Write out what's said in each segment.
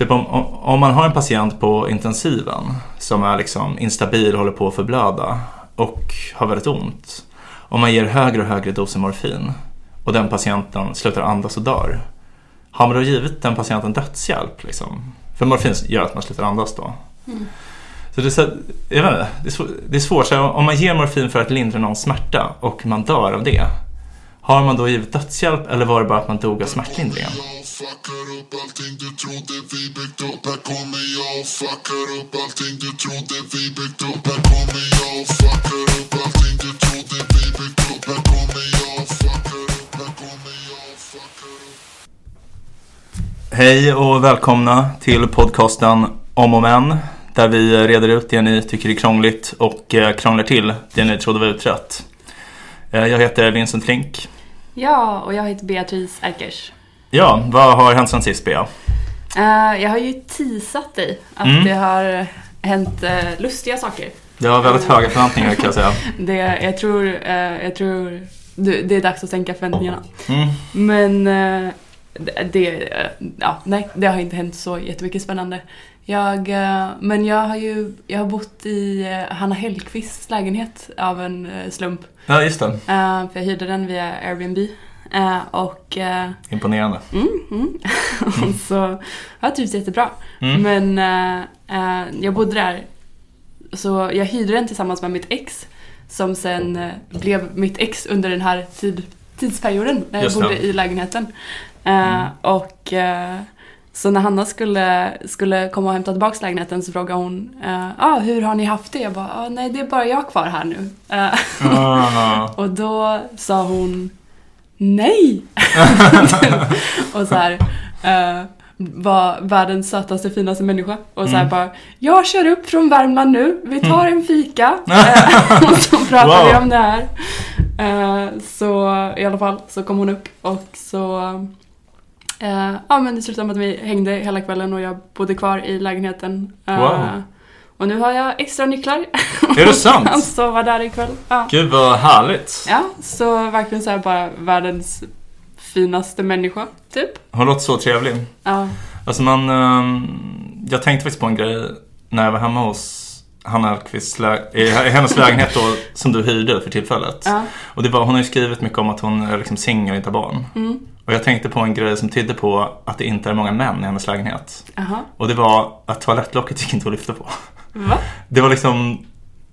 Typ om, om, man har en patient på intensiven som är liksom instabil, håller på att förblöda och har väldigt ont. Om man ger högre och högre doser morfin och den patienten slutar andas och dör. Har man då givit den patienten dödshjälp? Liksom? För morfin gör att man slutar andas då. Mm. Så det är, så, jag vet inte, det är, svår, det är svårt. Om man ger morfin för att lindra någons smärta och man dör av det. Har man då givit dödshjälp eller var det bara att man dog av smärtlindringen? Hej och välkomna till podcasten Om och Men. Där vi reder ut det ni tycker är krångligt och eh, krånglar till det ni trodde var utrett. Eh, jag heter Vincent Link Ja, och jag heter Beatrice Erkers. Ja, vad har hänt sen sist Bea? Eh, jag har ju teasat dig att Mm. det har hänt eh, lustiga saker. Jag har väldigt höga förväntningar kan jag säga. Det, jag tror, eh, jag tror du, det är dags att sänka förväntningarna. Mm. Men eh, det, eh, ja, nej, det har inte hänt så jättemycket spännande. Jag, eh, men jag har ju jag har bott i eh, Hanna Hellqvists lägenhet av en eh, slump. Ja, just det. För jag hyrde den via Airbnb. Och Imponerande. Mm, mm. Och så jag trivs jättebra. Mm. Men jag bodde där, så jag hyrde den tillsammans med mitt ex som sen blev mitt ex under den här tid, tidsperioden när jag Just det. bodde i lägenheten. Eh, Och så när Hanna skulle, skulle komma och hämta tillbaka lägenheten så frågade hon eh, ah, hur har ni haft det? Jag bara ah, nej det är bara jag kvar här nu. Ah. och då sa hon nej. och så här eh, var världens sötaste, finaste människa. Och så här Mm. bara, jag kör upp från Värmland nu, vi tar en fika. Eh, och så pratar vi Wow. om det här. Eh, så i alla fall så kom hon upp och så eh, Ja men det slutade med att vi hängde hela kvällen och jag bodde kvar i lägenheten. Eh, Wow. Och nu har jag extra nycklar. Är det sant? Han sover där ikväll. Ja. Gud vad härligt. Ja, så verkligen så här bara världens finaste människa, typ. Hon låter så trevlig. Ja. Alltså man, ehm, jag tänkte faktiskt på en grej när jag var hemma hos Hanna i i hennes lägenhet då, som du hyrde för tillfället. Ja. Och det var, hon har ju skrivit mycket om att hon är liksom singel och inte har barn. Mm. Och jag tänkte på en grej som tydde på att det inte är många män i hennes lägenhet. Jaha. Och det var att toalettlocket gick inte att lyfta på. Va? Det var liksom,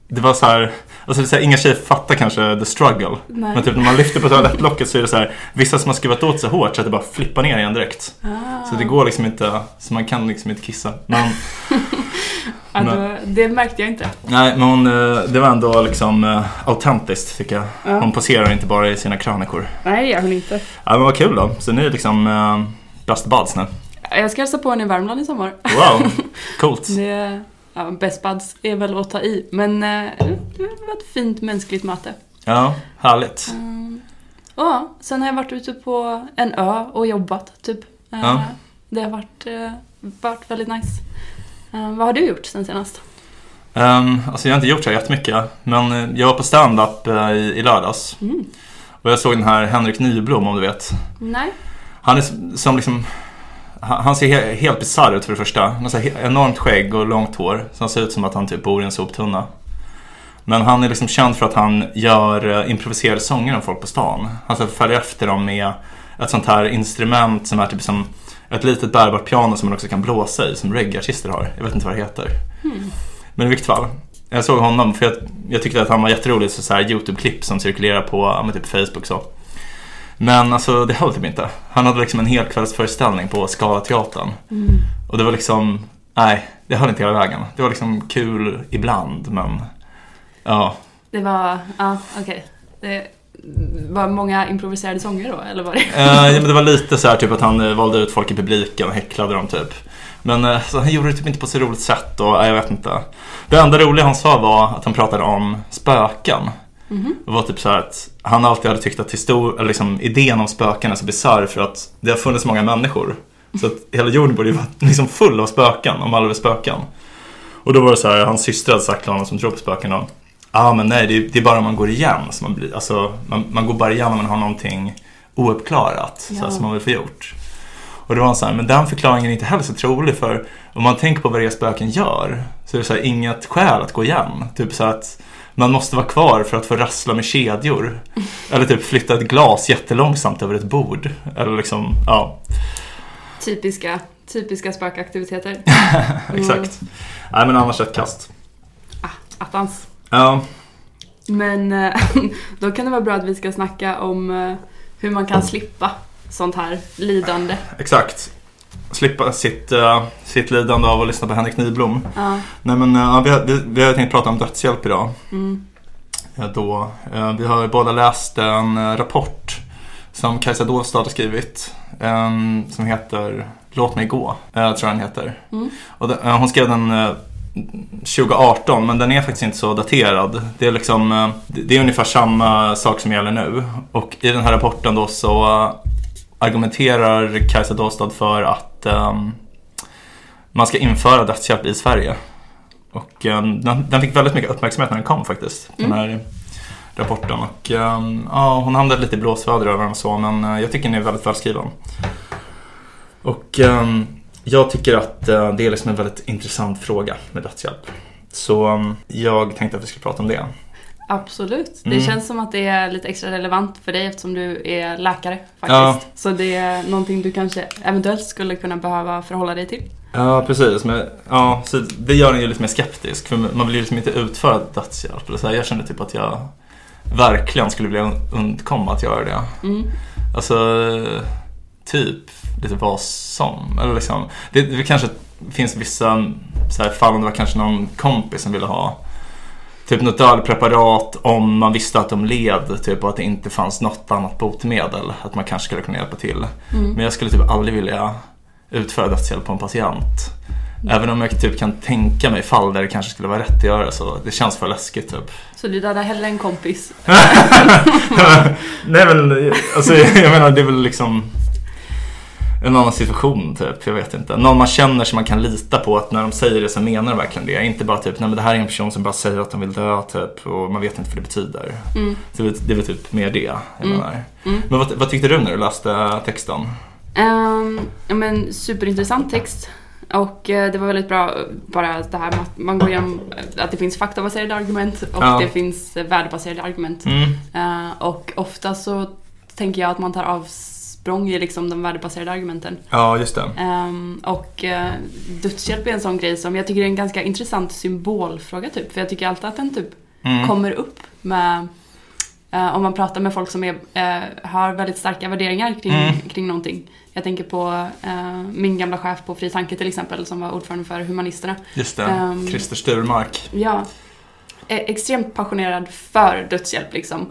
det var så här, alltså så här, inga tjejer fattar kanske the struggle. Nej. Men typ när man lyfter på toalettlocket så är det så här, vissa som har skruvat åt sig hårt så att det bara flippar ner igen direkt. Ah. Så det går liksom inte, så man kan liksom inte kissa. Men, Ja, då, det märkte jag inte. nej, men hon, eh, det var ändå liksom eh, autentiskt tycker jag. Ja. Hon poserar inte bara i sina krönikor. Nej, det gör hon inte. Ja men vad kul då. Så ni är liksom uh, best buds nu. Jag ska hälsa på henne i Värmland i sommar. Wow, coolt. Det, ja, best buds är väl att ta i, men eh, det var ett fint mänskligt möte. Ja, härligt. Mm. Ja, sen har jag varit ute på en ö och jobbat, typ. Eh, Ja. Det har varit, eh, varit väldigt nice. Vad har du gjort sen senast? Um, alltså jag har inte gjort så jättemycket. Men jag var på stand-up i, i lördags. Mm. Och jag såg den här Henrik Nyblom om du vet. Nej? Han är som liksom han ser he- helt bisarr ut för det första. Han har enormt skägg och långt hår. Så han ser ut som att han typ bor i en soptunna. Men han är liksom känd för att han gör eh, improviserade sånger om folk på stan. Han så här följer efter dem med ett sånt här instrument som är typ som ett litet bärbart piano som man också kan blåsa i, som reggaeartister har. Jag vet inte vad det heter. Men i vilket fall. Jag såg honom för jag, jag tyckte att han var jätterolig så, så här YouTube-klipp som cirkulerar på ja, typ Facebook så. Men alltså det höll typ inte. Han hade liksom en helkvällsföreställning på Scalateatern. Mm. Och det var liksom, nej, det höll inte hela vägen. Det var liksom kul ibland men ja. Det var, ja okej. Det var många improviserade sånger då, eller var det? Eh, ja, men det var lite så här typ att han eh, valde ut folk i publiken och häcklade dem typ. Men eh, så han gjorde det typ inte på så roligt sätt och nej, jag vet inte. Det enda roliga han sa var att han pratade om spöken. Mhm. Det var typ så här att han alltid hade tyckt att histor- eller liksom, idén om spöken är så bisarr för att det har funnits många människor. Så att hela jorden borde ju vara liksom full av spöken, om alla är spöken. Och då var det så här, hans syster hade sagt till honom som tror på spöken då. Ja ah, men nej, det är, det är bara om man går igen som man blir, alltså man, man går bara igen om man har någonting ouppklarat så här, Ja. som man vill få gjort. Och det var så här, men den förklaringen är inte heller så trolig för om man tänker på vad det spöken gör så är det så här, inget skäl att gå igen. Typ så att man måste vara kvar för att få rassla med kedjor. Eller typ flytta ett glas jättelångsamt över ett bord. Eller liksom, ja, Typiska, typiska spökaktiviteter. exakt. Nej men annars ett kast. Ah, attans. Ja, Men eh, då kan det vara bra att vi ska snacka om eh, hur man kan slippa sånt här lidande. exakt. Slippa sitt, eh, sitt lidande av att lyssna på Henrik Nyblom. Ja. Nej men eh, vi, har, vi, vi har tänkt prata om dödshjälp idag. Mm. Ja, då, eh, vi har båda läst en eh, rapport som Kajsa Dovstad har skrivit. eh, som heter Låt mig gå, eh, tror jag den heter. Mm. Och den, eh, hon skrev den eh, 2018 men den är faktiskt inte så daterad. Det är, liksom, eh, det är ungefär samma sak som gäller nu. Och i den här rapporten då så eh, argumenterar Kajsa Dovstad för att ehm, man ska införa dödshjälp i Sverige. Och eh, den, den fick väldigt mycket uppmärksamhet när den kom faktiskt. Den Mm. här rapporten. Och eh, ja, hon hamnade lite i blåsväder över den och så men eh, jag tycker den är väldigt välskriven. Och jag tycker att eh, det är liksom en väldigt intressant fråga med dödshjälp. Så jag tänkte att vi skulle prata om det. Absolut. Det Mm. känns som att det är lite extra relevant för dig eftersom du är läkare Ja. faktiskt. Så det är någonting du kanske eventuellt skulle kunna behöva förhålla dig till. Ja, precis. Men, ja, så det gör en ju lite mer skeptisk. För man vill ju liksom inte utföra dödshjälp. Eller så här, jag kände typ att jag verkligen skulle vilja undkomma att göra det. Mm. Alltså, typ lite vad som. Eller liksom, det, det kanske finns vissa så här, fall om det var kanske någon kompis som ville ha typ något dödpreparat om man visste att de led typ, och att det inte fanns något annat botemedel. Att man kanske skulle kunna hjälpa till. Mm. Men jag skulle typ aldrig vilja utföra dödshjälp på en patient. Även om jag typ kan tänka mig fall där det kanske skulle vara rätt att göra så. Det känns för läskigt typ. Så du dödar hellre en kompis. Nej men, alltså jag menar det är väl liksom en annan situation typ, jag vet inte. Någon man känner som man kan lita på att när de säger det så menar de verkligen det. Inte bara typ, nej men det här är en person som bara säger att de vill dö typ och man vet inte vad det betyder. Mm. Så det, är väl- typ mer det jag Mm. menar. Mm. Men vad, vad tyckte du när du läste texten? Um, ja, men superintressant text. Och eh, det var väldigt bra bara det här med att man går igenom att det finns faktabaserade argument och Ja. det finns värdebaserade argument. Mm. Eh, och ofta så tänker jag att man tar avsprång i liksom de värdebaserade argumenten. Ja, just det. Ehm, och uh, dödshjälp är en sån grej som jag tycker är en ganska intressant symbolfråga typ. För jag tycker alltid att den typ Mm. kommer upp med eh, om man pratar med folk som är, eh, har väldigt starka värderingar kring, Mm. kring någonting. Jag tänker på min gamla chef på Fri Tanke till exempel som var ordförande för Humanisterna. Just det. Ehm. Christer Sturmark. Ja, extremt passionerad för dödshjälp liksom.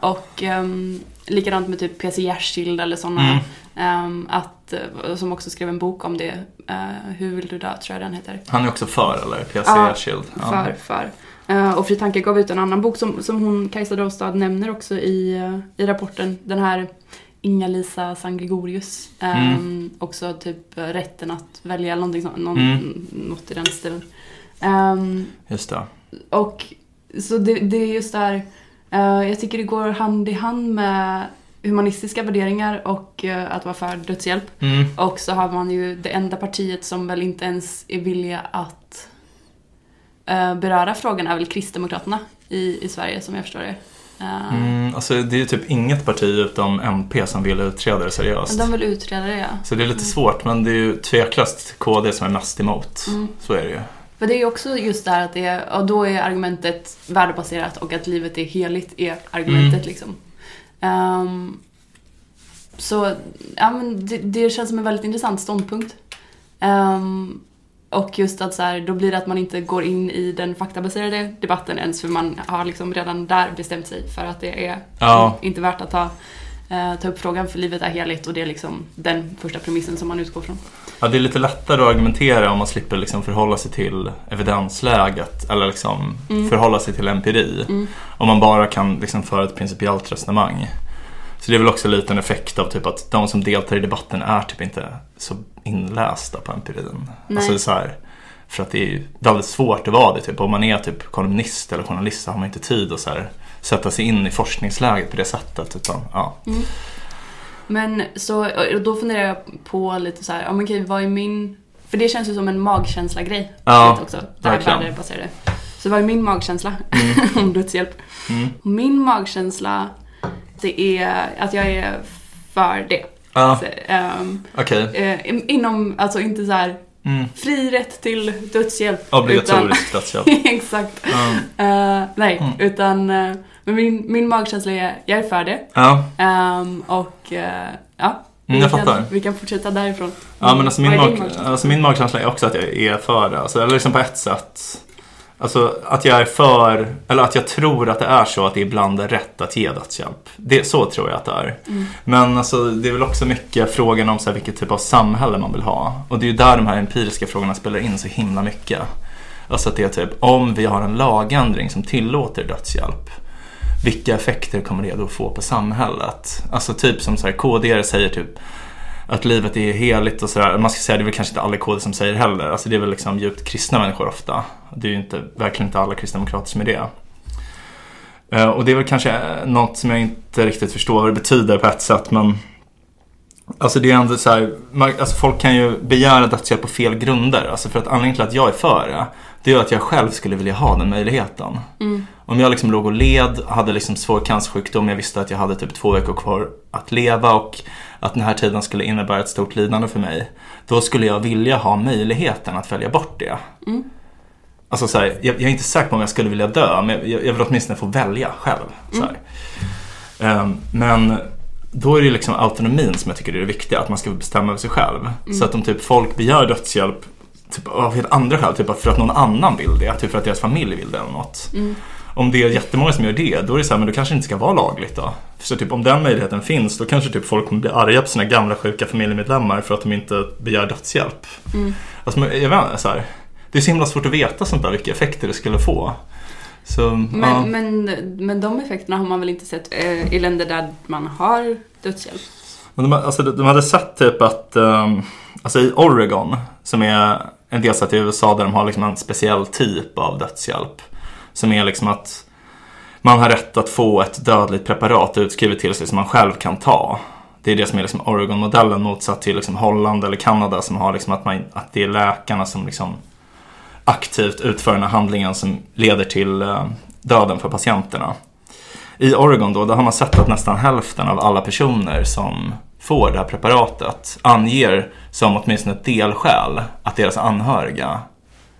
Och um, likadant med typ PC Jersild eller sådana. Mm. ehm, att, eh, som också skrev en bok om det. Eh, Hur vill du dö tror jag den heter. Han är också för eller? PC Ja, Shield. För, för. Eh, och Fri Tanke gav ut en annan bok som, som hon, Kajsa Dovstad, nämner också i, eh, i rapporten. Den här Inga-Lisa Sangregorius. Eh, Mm. Också typ rätten att välja eller någonting sånt, någon, Mm. något i den stilen. Ehm, Just det. och så det, det är just där, jag tycker det går hand i hand med humanistiska värderingar och eh, att vara för dödshjälp. Mm. Och så har man ju det enda partiet som väl inte ens är villiga att eh, beröra frågan är väl Kristdemokraterna i, i Sverige som jag förstår det. Eh, Mm, alltså det är ju typ inget parti utom MP som vill utreda det seriöst. De vill utreda det ja. Så det är lite svårt men det är ju tveklöst KD som är mest emot. Mm. Så är det ju. För det är ju också just det här att det är, och då är argumentet värdebaserat och att livet är heligt är argumentet Mm. liksom. Ehm, så ja, men det, det känns som en väldigt intressant ståndpunkt. Ehm, och just att så här, då blir det att man inte går in i den faktabaserade debatten ens för man har liksom redan där bestämt sig för att det är Ja. inte värt att ta, eh, ta upp frågan för livet är heligt och det är liksom den första premissen som man utgår från. Ja, det är lite lättare att argumentera om man slipper liksom förhålla sig till evidensläget eller liksom Mm. förhålla sig till empiri. Mm. Om man bara kan liksom föra ett principiellt resonemang. Så det är väl också lite en effekt av typ att de som deltar i debatten är typ inte så inlästa på empirin. Nej. Alltså så här, för att det är ju väldigt svårt att vara det. Typ. Om man är typ kolumnist eller journalist så har man inte tid att så här, sätta sig in i forskningsläget på det sättet. Utan, ja. Mm. Men så, då funderar jag på lite så här, ja men okej, vad är min... För det känns ju som en magkänsla-grej. Ja, också. Det här verkligen. värdebaserade. Så vad är min magkänsla om dödshjälp? Mm. Min magkänsla, det är att jag är för det. Ja, ehm, okej. eh, inom, alltså inte så här Mm. fri rätt till dödshjälp. Obligatorisk dödshjälp. Utan, exakt. Ja. Eh, nej, Mm. utan eh, men min, min magkänsla är, jag är för det. Ja, Ehm, och eh, ja, vi, Mm, jag kan, fattar. vi kan fortsätta därifrån. Ja men alltså min, mag, magkänsla? alltså min magkänsla är också att jag är för det. Alltså, eller liksom på ett sätt. Alltså att jag är för, eller att jag tror att det är så att det ibland är rätt att ge dödshjälp. Det, så tror jag att det är. Mm. Men alltså, det är väl också mycket frågan om så här, vilket typ av samhälle man vill ha. Och det är ju där de här empiriska frågorna spelar in så himla mycket. Alltså att det är typ, om vi har en lagändring som tillåter dödshjälp. Vilka effekter kommer det då få på samhället? Alltså typ som så här, KD säger typ att livet är heligt och sådär. Man ska säga, det är väl kanske inte alla KD som säger heller. Alltså det är väl liksom djupt kristna människor ofta. Det är ju inte, verkligen inte alla kristdemokrater som är det. Eh, och det är väl kanske eh, något som jag inte riktigt förstår vad det betyder på ett sätt men Alltså det är ändå så här, man, alltså folk kan ju begära dödshjälp på fel grunder. Alltså för att anledningen till att jag är för det, det ju att jag själv skulle vilja ha den möjligheten. Mm. Om jag liksom låg och led, hade liksom svår cancersjukdom, jag visste att jag hade typ två veckor kvar att leva och att den här tiden skulle innebära ett stort lidande för mig. Då skulle jag vilja ha möjligheten att välja bort det. Mm. Alltså så här, jag, jag är inte säker på om jag skulle vilja dö, men jag, jag vill åtminstone få välja själv. Här. Ehm, men då är det liksom autonomin som jag tycker är det viktiga, att man ska bestämma över sig själv. Så att om typ folk begär dödshjälp typ, av helt andra skäl, typ för att någon annan vill det, typ för att deras familj vill det eller något. Mm. Om det är jättemånga som gör det, då är det så här, men då kanske det inte ska vara lagligt då. Så typ om den möjligheten finns, då kanske typ folk kommer bli arga på sina gamla sjuka familjemedlemmar för att de inte begär dödshjälp. Mm. Alltså, jag vet inte, så här, det är så himla svårt att veta sånt där, vilka effekter det skulle få. Så, Men, ja. men, men de effekterna har man väl inte sett eh, i länder där man har dödshjälp? Men de, alltså, de hade sett typ att, um, alltså i Oregon, som är en delstat i USA där de har liksom en speciell typ av dödshjälp. Som är liksom att man har rätt att få ett dödligt preparat utskrivet till sig som man själv kan ta. Det är det som är liksom Oregon-modellen motsatt till liksom Holland eller Kanada som har liksom att, man, att det är läkarna som liksom aktivt utför den här handlingen som leder till eh, döden för patienterna. I Oregon då, där har man sett att nästan hälften av alla personer som får det här preparatet anger som åtminstone ett delskäl att deras anhöriga,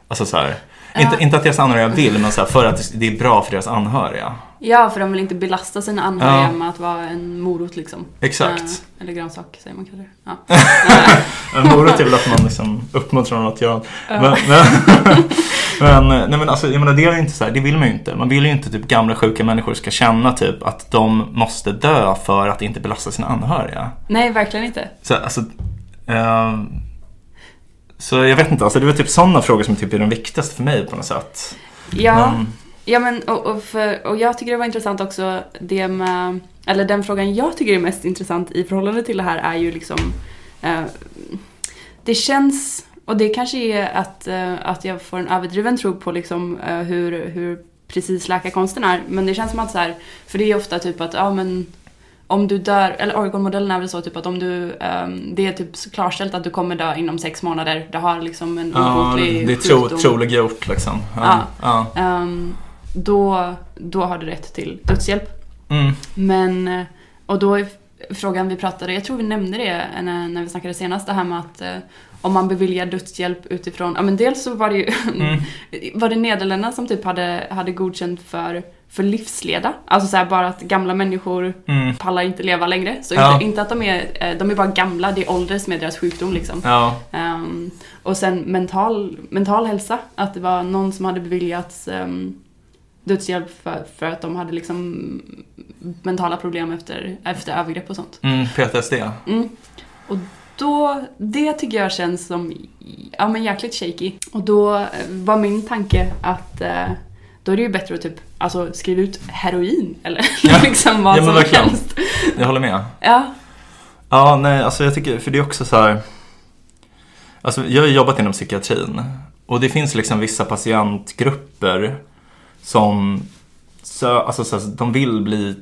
alltså så här, inte, Ja. inte att deras anhöriga vill, men så här, för att det är bra för deras anhöriga. Ja, för de vill inte belasta sina anhöriga Ja. med att vara en morot liksom. Exakt. Eh, eller grönsak säger man kanske. Ja. En morot är väl att man liksom uppmuntrar någon att göra. Men, men, men, nej men alltså, jag menar, det är inte så här, det vill man ju inte. Man vill ju inte typ gamla sjuka människor ska känna typ att de måste dö för att inte belasta sina anhöriga. Nej, verkligen inte. Så, alltså, ehm, så jag vet inte, alltså det väl typ sådana frågor som typ är de viktigaste för mig på något sätt. Ja, Men, ja men, och, och, för, och jag tycker det var intressant också det med, eller den frågan jag tycker är mest intressant i förhållande till det här är ju liksom, eh, det känns, och det kanske är att, eh, att jag får en överdriven tro på liksom eh, hur, hur precis läkarkonsten är, men det känns som att så här, för det är ofta typ att, ja men om du dör, eller Oregon-modellen är väl så typ att om du, ehm, det är typ klarställt att du kommer dö inom sex månader, du har liksom en ja, obotlig det är tro, sjukdom. troliggjort liksom. Ja. Ja. Ehm, då, då har du rätt till dödshjälp. Mm. Men, och då är frågan vi pratade, jag tror vi nämnde det när, när vi snackade senast, det här med att eh, om man beviljar dödshjälp utifrån, ja men dels så var det ju, Mm. var det Nederländerna som typ hade, hade godkänt för, för livsleda. Alltså så bara att gamla människor Mm. pallar inte leva längre. Så Ja. inte, inte att de är, eh, de är bara gamla, det är ålder som är deras sjukdom liksom. Ja. Ehm, och sen mental, mental hälsa, att det var någon som hade beviljats um, dödshjälp för, för att de hade liksom mentala problem efter, efter övergrepp och sånt. Mm, PTSD. Mm. Och då, det tycker jag känns som, ja men jäkligt shaky. Och då eh, var min tanke att eh, då är det ju bättre att typ, alltså skriva ut heroin eller Ja. liksom vad Ja, som verkligen. helst. Jag håller med. Ja. Ja, nej, alltså jag tycker, för det är också så här. Alltså jag har jobbat inom psykiatrin och det finns liksom vissa patientgrupper som, så, alltså så de vill bli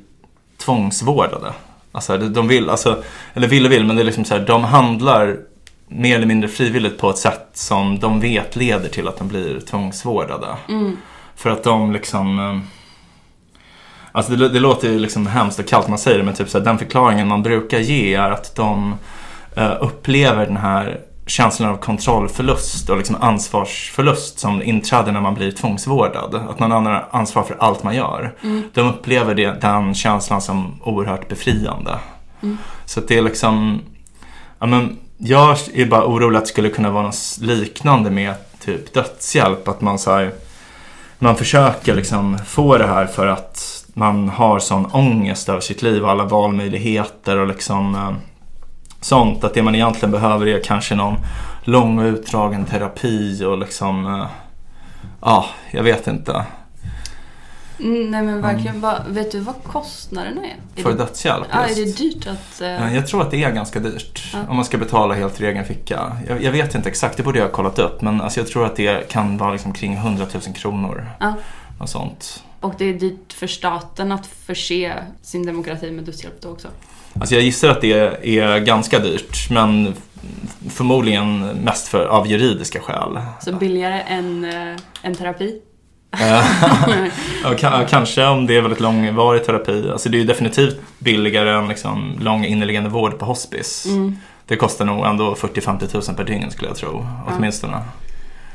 tvångsvårdade. Alltså de- vill, alltså, eller vill och vill, men det är liksom så här, de handlar mer eller mindre frivilligt på ett sätt som de vet leder till att de blir tvångsvårdade. Mm. För att de liksom... eh, Alltså det, det låter ju liksom hemskt och kallt man säger det, men typ så här, den förklaringen man brukar ge är att de eh, upplever den här känslan av kontrollförlust och liksom ansvarsförlust som inträder när man blir tvångsvårdad. Att någon annan har ansvar för allt man gör. Mm. De upplever det, den känslan som oerhört befriande. Mm. Så det är liksom... Ja, men jag är bara orolig att det skulle kunna vara något liknande med typ dödshjälp. Att man så här, man försöker liksom få det här för att man har sån ångest över sitt liv och alla valmöjligheter och liksom eh, sånt. Att det man egentligen behöver är kanske någon lång och utdragen terapi och liksom, eh, ja, jag vet inte. Mm, nej men verkligen, vad, vet du vad kostnaderna är? är För det, dödshjälp ja, är just. det dyrt att... Eh, Jag tror att det är ganska dyrt Ja. om man ska betala helt ur egen ficka. Jag, jag vet inte exakt, det borde jag ha kollat upp. Men alltså jag tror att det kan vara liksom kring 100 000 kronor. Ja. Och sånt. Och det är dyrt för staten att förse sin demokrati med dödshjälp då också. Alltså jag gissar att det är ganska dyrt. Men förmodligen mest för, av juridiska skäl. Så billigare än eh, en terapi. Eh, ja, kanske om det är väldigt långvarig terapi. Alltså det är ju definitivt billigare än liksom lång inneliggande vård på hospice. Mm. Det kostar nog ändå 40-50 000 per dygn skulle jag tro. Åtminstone. Ja,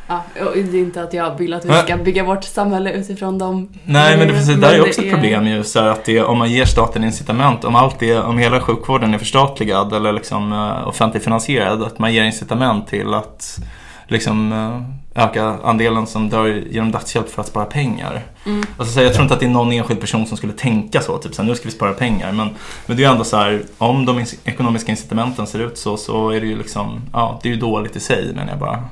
och det är inte att jag vill att vi ska bygga vårt samhälle utifrån dem. Nej, men det, precis, där är också ett problem ju. Så att det, om man ger staten incitament, om allt det, om hela sjukvården är förstatligad eller liksom uh, offentligfinansierad, att man ger incitament till att liksom eh, öka andelen som dör genom dödshjälp för att spara pengar. Mm. Alltså, så jag tror inte att det är någon enskild person som skulle tänka så, typ så här, nu ska vi spara pengar. Men, men det är ju ändå så här, om de ekonomiska incitamenten ser ut så, så är det ju liksom, ja, det är ju dåligt i sig menar jag bara.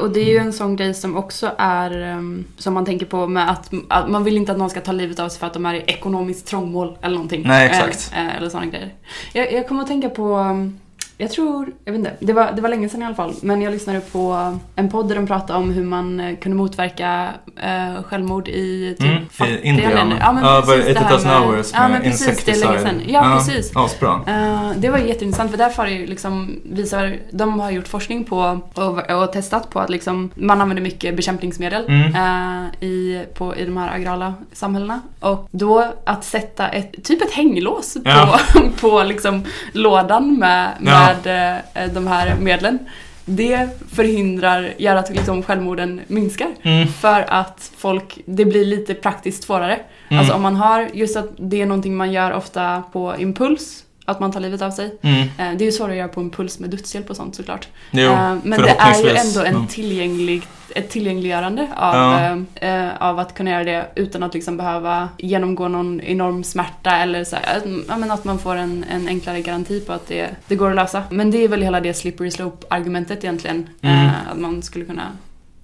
Och det är ju en sån grej som också är, ehm, som man tänker på med att, att man vill inte att någon ska ta livet av sig för att de är i ekonomiskt trångmål eller någonting. Nej, exakt. Eh, eh, eller sådana grejer. Jag, jag kommer att tänka på, um, jag tror, jag vet inte, det var, det var länge sedan i alla fall, men jag lyssnade på en podd där de pratade om hur man eh, kunde motverka eh, självmord i typ Mm, fattiga Indien. länder. Ja, men Ja, precis här 8000 med- hours Ja, men med precis, det är länge sedan. Ja, precis. Asbra. Eh, det var jätteintressant för därför ju liksom visar, de har gjort forskning på och, och testat på att liksom, man använder mycket bekämpningsmedel Mm. eh, i, på, i de här agrala samhällena. Och då att sätta ett, typ ett hänglås Ja. på, på liksom lådan med, Ja. Med eh, de här medlen. Det förhindrar, gör att liksom självmorden minskar. Mm. För att folk, det blir lite praktiskt svårare. Mm. Alltså om man har, just att det är någonting man gör ofta på impuls, att man tar livet av sig. Mm. Eh, Det är ju svårare att göra på impuls med dödshjälp och sånt såklart. Jo, Eh, Men det är ju ändå en tillgänglig, ett tillgängliggörande av, Ja. eh, av att kunna göra det utan att liksom behöva genomgå någon enorm smärta eller så här, att man får en, en enklare garanti på att det, det går att lösa. Men det är väl hela det slippery slope-argumentet egentligen. Mm. Eh, Att man skulle kunna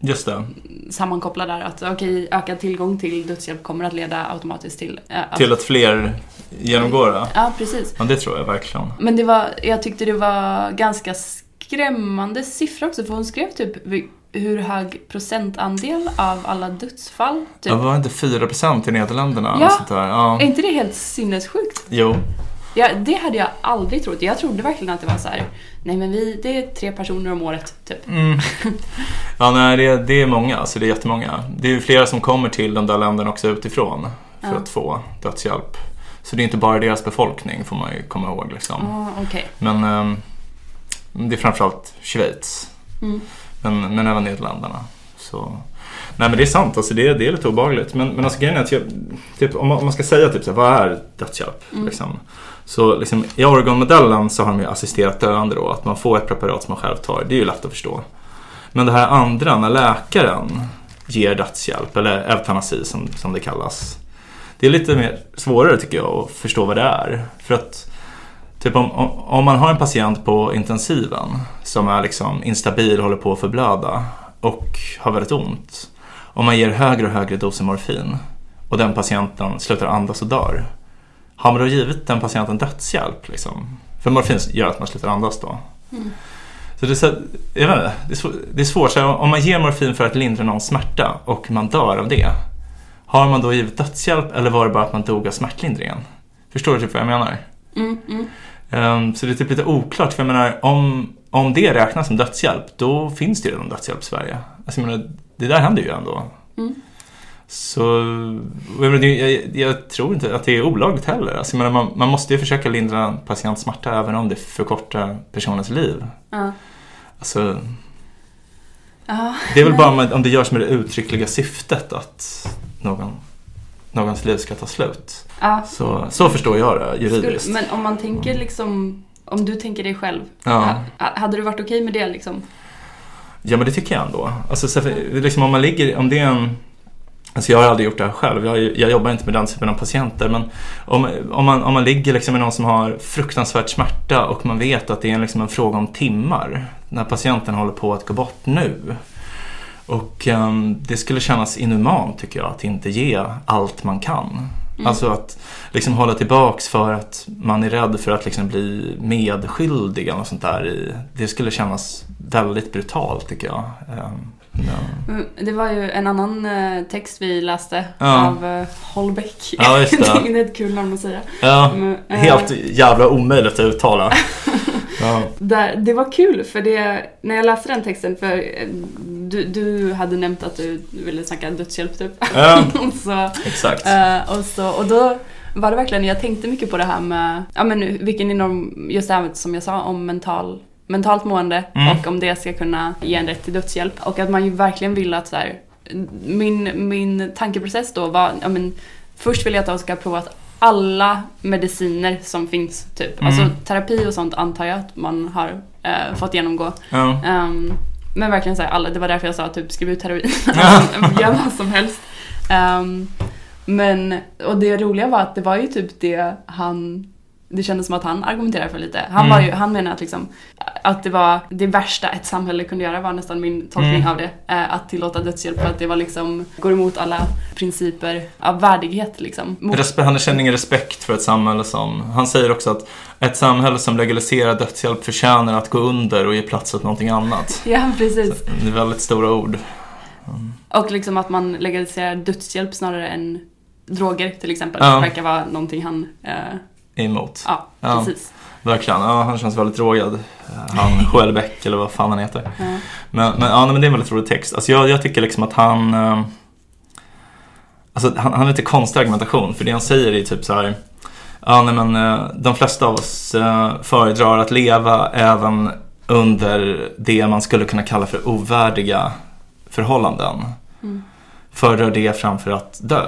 Just det. sammankoppla där att okej, ökad tillgång till dödshjälp kommer att leda automatiskt till... att- Till att fler genomgår det. Ja, precis. Ja, det tror jag verkligen. Men det var, jag tyckte det var ganska skrämmande siffror också för hon skrev typ hur hög procentandel av alla dödsfall typ. Det var inte 4% i Nederländerna? Ja. Sånt där. ja. Är inte det helt sinnessjukt? Jo. Ja, det hade jag aldrig trott. Jag trodde verkligen att det var så här. nej men vi, det är tre personer om året typ. Mm. Ja, nej, det, det är många. Alltså det är jättemånga. Det är ju flera som kommer till de där länderna också utifrån för Ja. att få dödshjälp. Så det är inte bara deras befolkning får man ju komma ihåg. Liksom. Ja, okej. Men ehm, det är framförallt Schweiz. Mm. Men, men även Nederländerna. Så. Nej men det är sant, alltså det, är- det är lite obehagligt. Men, men alltså grejen är att jag, typ, om, man, om man ska säga typ så här, vad är dödshjälp? Mm. Liksom, så liksom, i Oregon-modellen så har de ju assisterat döende då, att man får ett preparat som man själv tar. Det är ju lätt att förstå. Men det här andra, när läkaren ger dödshjälp, eller eutanasi som, som det kallas. Det är lite mer svårare tycker jag att förstå vad det är. För att Typ om, om, man har en patient på intensiven som är liksom instabil, håller på att förblöda och har väldigt ont. Om man ger högre och högre doser morfin och den patienten slutar andas och dör. Har man då givit den patienten dödshjälp? Liksom? För morfin gör att man slutar andas då. Mm. Så det är, så, jag vet inte, det är, svår, det är svårt. Så om man ger morfin för att lindra någon smärta och man dör av det. Har man då givit dödshjälp eller var det bara att man dog av smärtlindringen? Förstår du typ vad jag menar? Mm, mm. Ehm, så det är typ lite oklart, för jag menar om, om det räknas som dödshjälp, då finns det ju redan dödshjälp i Sverige. Alltså jag menar, det där händer ju ändå. Mm. Så jag, menar, jag, jag tror inte att det är olagligt heller. Alltså menar, man, man måste ju försöka lindra en patients smärta även om det förkortar personens liv. Ja. Alltså, Ja. det är väl bara om det görs med det uttryckliga syftet att någon, någons liv ska ta slut. Ja. Så, så förstår jag det juridiskt. Skulle, men om man tänker liksom, om du tänker dig själv. Ja. ha- Hade du varit okej med det liksom? Ja men det tycker jag ändå. Alltså, så liksom, om man ligger, om det är en... Alltså jag har aldrig gjort det här själv, jag, jag jobbar inte med den typen av patienter. Men om, om, man, om man ligger liksom med någon som har fruktansvärd smärta och man vet att det är liksom en fråga om timmar. När patienten håller på att gå bort nu. Och ehm, det skulle kännas inhumant tycker jag att inte ge allt man kan. Alltså att liksom hålla tillbaks för att man är rädd för att liksom bli medskyldig eller sånt där. Det skulle kännas väldigt brutalt tycker jag. Ehm, ja. Mm, Det var ju en annan eh, text vi läste Ja. av eh, Holbeck. Ja, just det. det är ett kul namn att säga. Ja, eh, helt jävla omöjligt att uttala. Ja. Där, det var kul för det, när jag läste den texten, för eh, du, du hade nämnt att du ville snacka dödshjälp typ. Ja, så, exakt. eh, och, så, och då var det verkligen, jag tänkte mycket på det här med, ja men vilken enorm, just det här som jag sa om mental, mentalt mående Mm. och om det ska kunna ge en rätt till dödshjälp. Och att man ju verkligen vill att så här, min, min tankeprocess då var, ja men först vill jag att de ska prova att alla mediciner som finns, typ. Mm. Alltså terapi och sånt antar jag att man har eh, fått genomgå. Ja. Ehm, men verkligen så här, alla, det var därför jag sa typ skriv ut heroin. Ja. Gör vad som helst. Ehm, men, och det roliga var att det var ju typ det han det kändes som att han argumenterade för lite. Han, Mm. var ju, han menade att, liksom, att det var det värsta ett samhälle kunde göra var nästan min tolkning Mm. av det. Eh, att tillåta dödshjälp för att det var liksom, går emot alla principer av värdighet liksom. Mot, Respe- Han känner ingen respekt för ett samhälle som... Han säger också att ett samhälle som legaliserar dödshjälp förtjänar att gå under och ge plats åt någonting annat. ja, precis. Det är väldigt stora ord. Och liksom att man legaliserar dödshjälp snarare än droger till exempel. Ja. verkar vara någonting han, eh, Emot. ja, Ja. precis. Verkligen. Ja, han känns väldigt drogad. Han Joel Beck eller vad fan han heter. Ja. Men, men, ja, men det är en väldigt rolig text. Alltså jag, jag tycker liksom att han... Eh, alltså han, han har lite konstig argumentation. För det han säger är typ så här... Ja, nej, men eh, de flesta av oss eh, föredrar att leva även under det man skulle kunna kalla för ovärdiga förhållanden. Mm. Föredrar det framför att dö.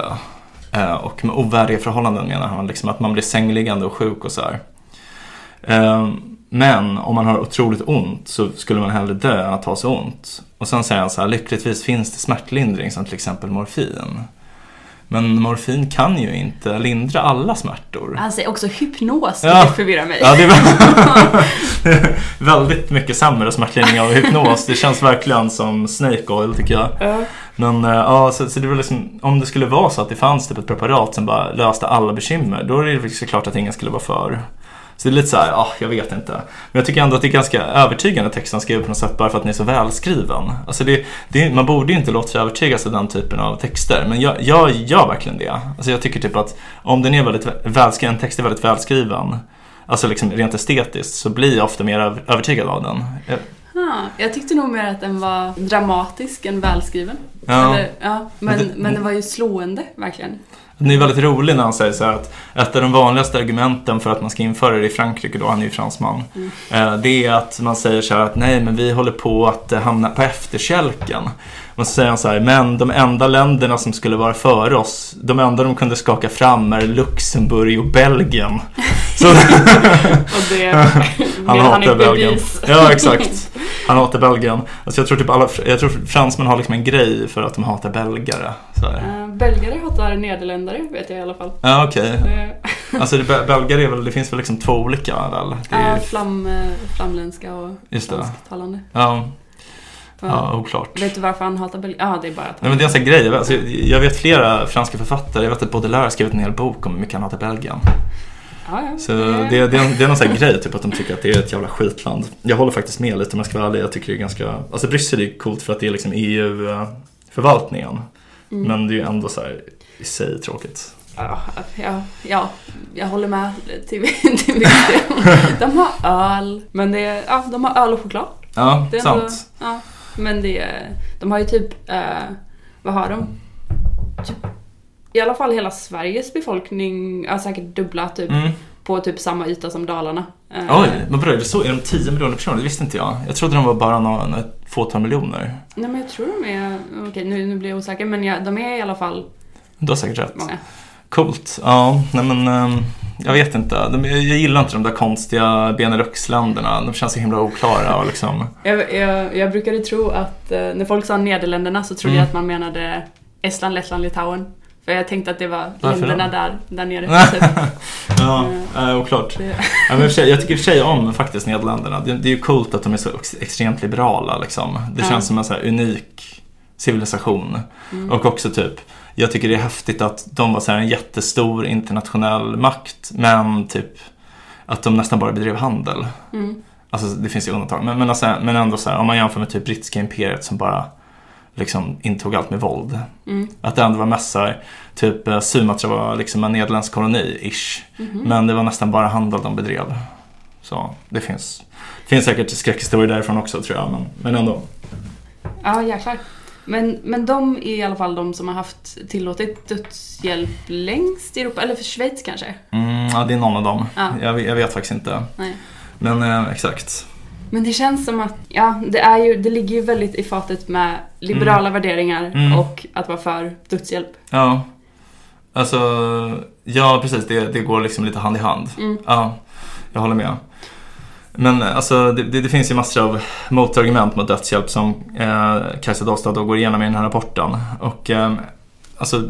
Eh, och med ovärdiga förhållanden menar han liksom att man blir sängliggande och sjuk och så här. Eh, Men om man har otroligt ont så skulle man hellre dö än att ha så ont. Och sen säger han så här, lyckligtvis finns det smärtlindring som till exempel morfin. Men morfin kan ju inte lindra alla smärtor. Han säger också hypnos, Ja. det förvirrar mig. Ja, det är vä- väldigt mycket sämre smärtlindring av hypnos. Det känns verkligen som snake oil tycker jag. Ja. Men eh, ja, så, så det var liksom, om det skulle vara så att det fanns typ ett preparat som bara löste alla bekymmer, då är det såklart att ingen skulle vara för. Så det är lite så här, ja, jag vet inte. Men jag tycker ändå att det är ganska övertygande text han skriver på något sätt bara för att den är så välskriven. Alltså det, det, man borde ju inte låta sig övertygas av den typen av texter, men jag, jag gör verkligen det. Alltså jag tycker typ att om den är väldigt välskriven, en text är väldigt välskriven, alltså liksom rent estetiskt, så blir jag ofta mer över- övertygad av den. Jag, Ah, jag tyckte nog mer att den var dramatisk än välskriven. Ja. Eller, ja men, Men men, det- den var ju slående, verkligen. Den är väldigt rolig när han säger så här att ett av de vanligaste argumenten för att man ska införa det i Frankrike, då han är ju fransman, eh, det är att man säger så här att nej men vi håller på att eh, hamna på efterkälken. Och så säger han så här, men de enda länderna som skulle vara före oss, de enda de kunde skaka fram är Luxemburg och Belgien. Så Och det han han hatar inte Belgien. Ja, exakt. Han hatar Belgien. Alltså jag tror typ alla, jag tror fransmän har liksom en grej för att de hatar belgare. Så här. Uh, belgare hatar nederländare, vet jag i alla fall. Ja, okej. Uh, Alltså det, belgare är väl, det finns väl liksom två olika väl? Det är, ja, flam, eh, flamländska och fransktalande. Ja, Ja. ja, oklart. Vet du varför han hatar belgare? Ja, det är bara att Nej, han... men det är en sån grej. Alltså, jag vet flera franska författare. Jag vet att Baudelaire har skrivit en hel bok om hur mycket han hatar Belgien. Ja, ja. Så det, det, är det är någon sån här grej, typ att de tycker att det är ett jävla skitland. Jag håller faktiskt med lite om jag ska vara ärlig. Jag tycker det är ganska... Alltså Bryssel är coolt för att det är liksom EU-förvaltningen. Mm. Men det är ju ändå så här i sig tråkigt. Ja, ja, ja, jag håller med till, till viss del. De har öl, men det är, ja, de har öl och choklad. Ja, Det är ändå- sant. Ja, men det är, de har ju typ, eh, vad har de? Typ, I alla fall hela Sveriges befolkning, ja, säkert dubbla typ, Mm. På typ samma yta som Dalarna. Eh, Oj, men vadå, är det så? Är de 10 miljoner personer? Det visste inte jag. Jag trodde de var bara några, ett fåtal miljoner. Nej men jag tror de är, okej nu, nu blir jag osäker, men ja, de är i alla fall Du har säkert rätt. många. Coolt. Ja, nej men ehm, jag vet inte. Jag gillar inte de där konstiga Benelux-länderna. De känns så himla oklara och liksom. Jag, jag, jag brukade tro att eh, när folk sa Nederländerna så trodde Mm. jag att man menade Estland, Lettland, Litauen. För jag tänkte att det var Varför länderna då? där, där nere. typ. ja, äh, oklart. Det- Ja, men sig, jag tycker i och för sig om faktiskt Nederländerna. Det, det är ju coolt att de är så ex- extremt liberala liksom. Det känns som en så unik civilisation. Mm. Och också typ, jag tycker det är häftigt att de var så här en jättestor internationell makt. Men typ att de nästan bara bedrev handel. Mm. Alltså det finns ju undantag. Men, men, alltså, men ändå så här, om man jämför med typ brittiska imperiet som bara liksom intog allt med våld. Mm. Att det ändå var här, typ eh, Sumatra var liksom en nederländsk koloni-ish. Mhm. Men det var nästan bara handel de bedrev. Så det finns, finns säkert skräckhistorier därifrån också tror jag. Men, men ändå. Ja, jäklar. Men, men de är i alla fall de som har haft tillåtit dödshjälp längst i Europa, eller för Schweiz kanske? Mm, ja, det är någon av dem. Ja. Jag, jag vet faktiskt inte. Nej. Men eh, exakt. Men det känns som att, ja, det, är ju, det ligger ju väldigt i fatet med liberala värderingar Mm. och att vara för dödshjälp. Ja. Alltså, ja precis. Det, det går liksom lite hand i hand. Mm. Ja, jag håller med. Men alltså, det, det, det finns ju massor av motargument mot dödshjälp som eh, Kajsa Dalstad då går igenom i den här rapporten. Och eh, alltså,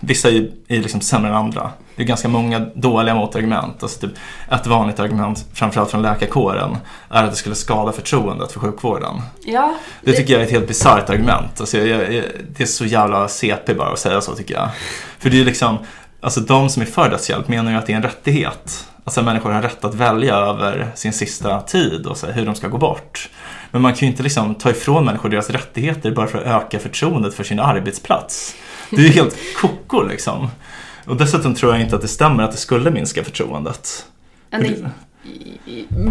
vissa är, är liksom sämre än andra. Det är ganska många dåliga motargument. Alltså, typ, ett vanligt argument, framförallt från läkarkåren, är att det skulle skada förtroendet för sjukvården. Ja, Det tycker jag är ett helt bisarrt argument. Alltså jag, jag, det är så jävla CP bara att säga så tycker jag. För det är liksom, alltså de som är för dödshjälp menar ju att det är en rättighet. Alltså människor har rätt att välja över sin sista tid och så hur de ska gå bort. Men man kan ju inte liksom ta ifrån människor deras rättigheter bara för att öka förtroendet för sin arbetsplats. Det är ju helt koko liksom. Och dessutom tror jag inte att det stämmer att det skulle minska förtroendet. Nej,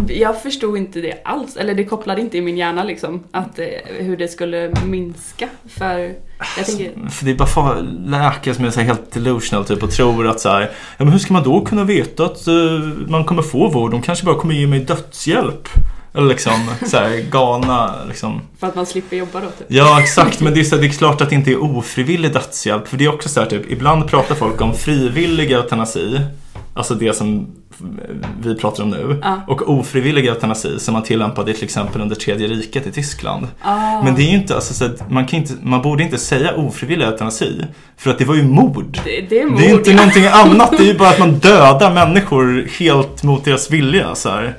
jag förstod inte det alls, eller det kopplade inte i min hjärna liksom, att, eh, hur det skulle minska. För jag tänker, För det är bara för läkare som är så helt delusional typ och tror att så här, ja men hur ska man då kunna veta att eh, man kommer få vård? De kanske bara kommer ge mig dödshjälp. Eller liksom så här galna liksom. för att man slipper jobba då typ. Ja exakt, men det är, så här, det är klart att det inte är ofrivillig dödshjälp. För det är också så här typ, ibland pratar folk om frivillig eutanasi. Alltså det som vi pratar om nu. Ja. Och ofrivillig eutanasi som man tillämpade till exempel under tredje riket i Tyskland. Ah, Men det är ju inte, alltså, så att man, kan inte, man borde inte säga ofrivillig eutanasi. För att det var ju mord. det, det är mord. Det är inte ja. någonting annat, det är ju bara att man dödar människor helt mot deras vilja. Så här.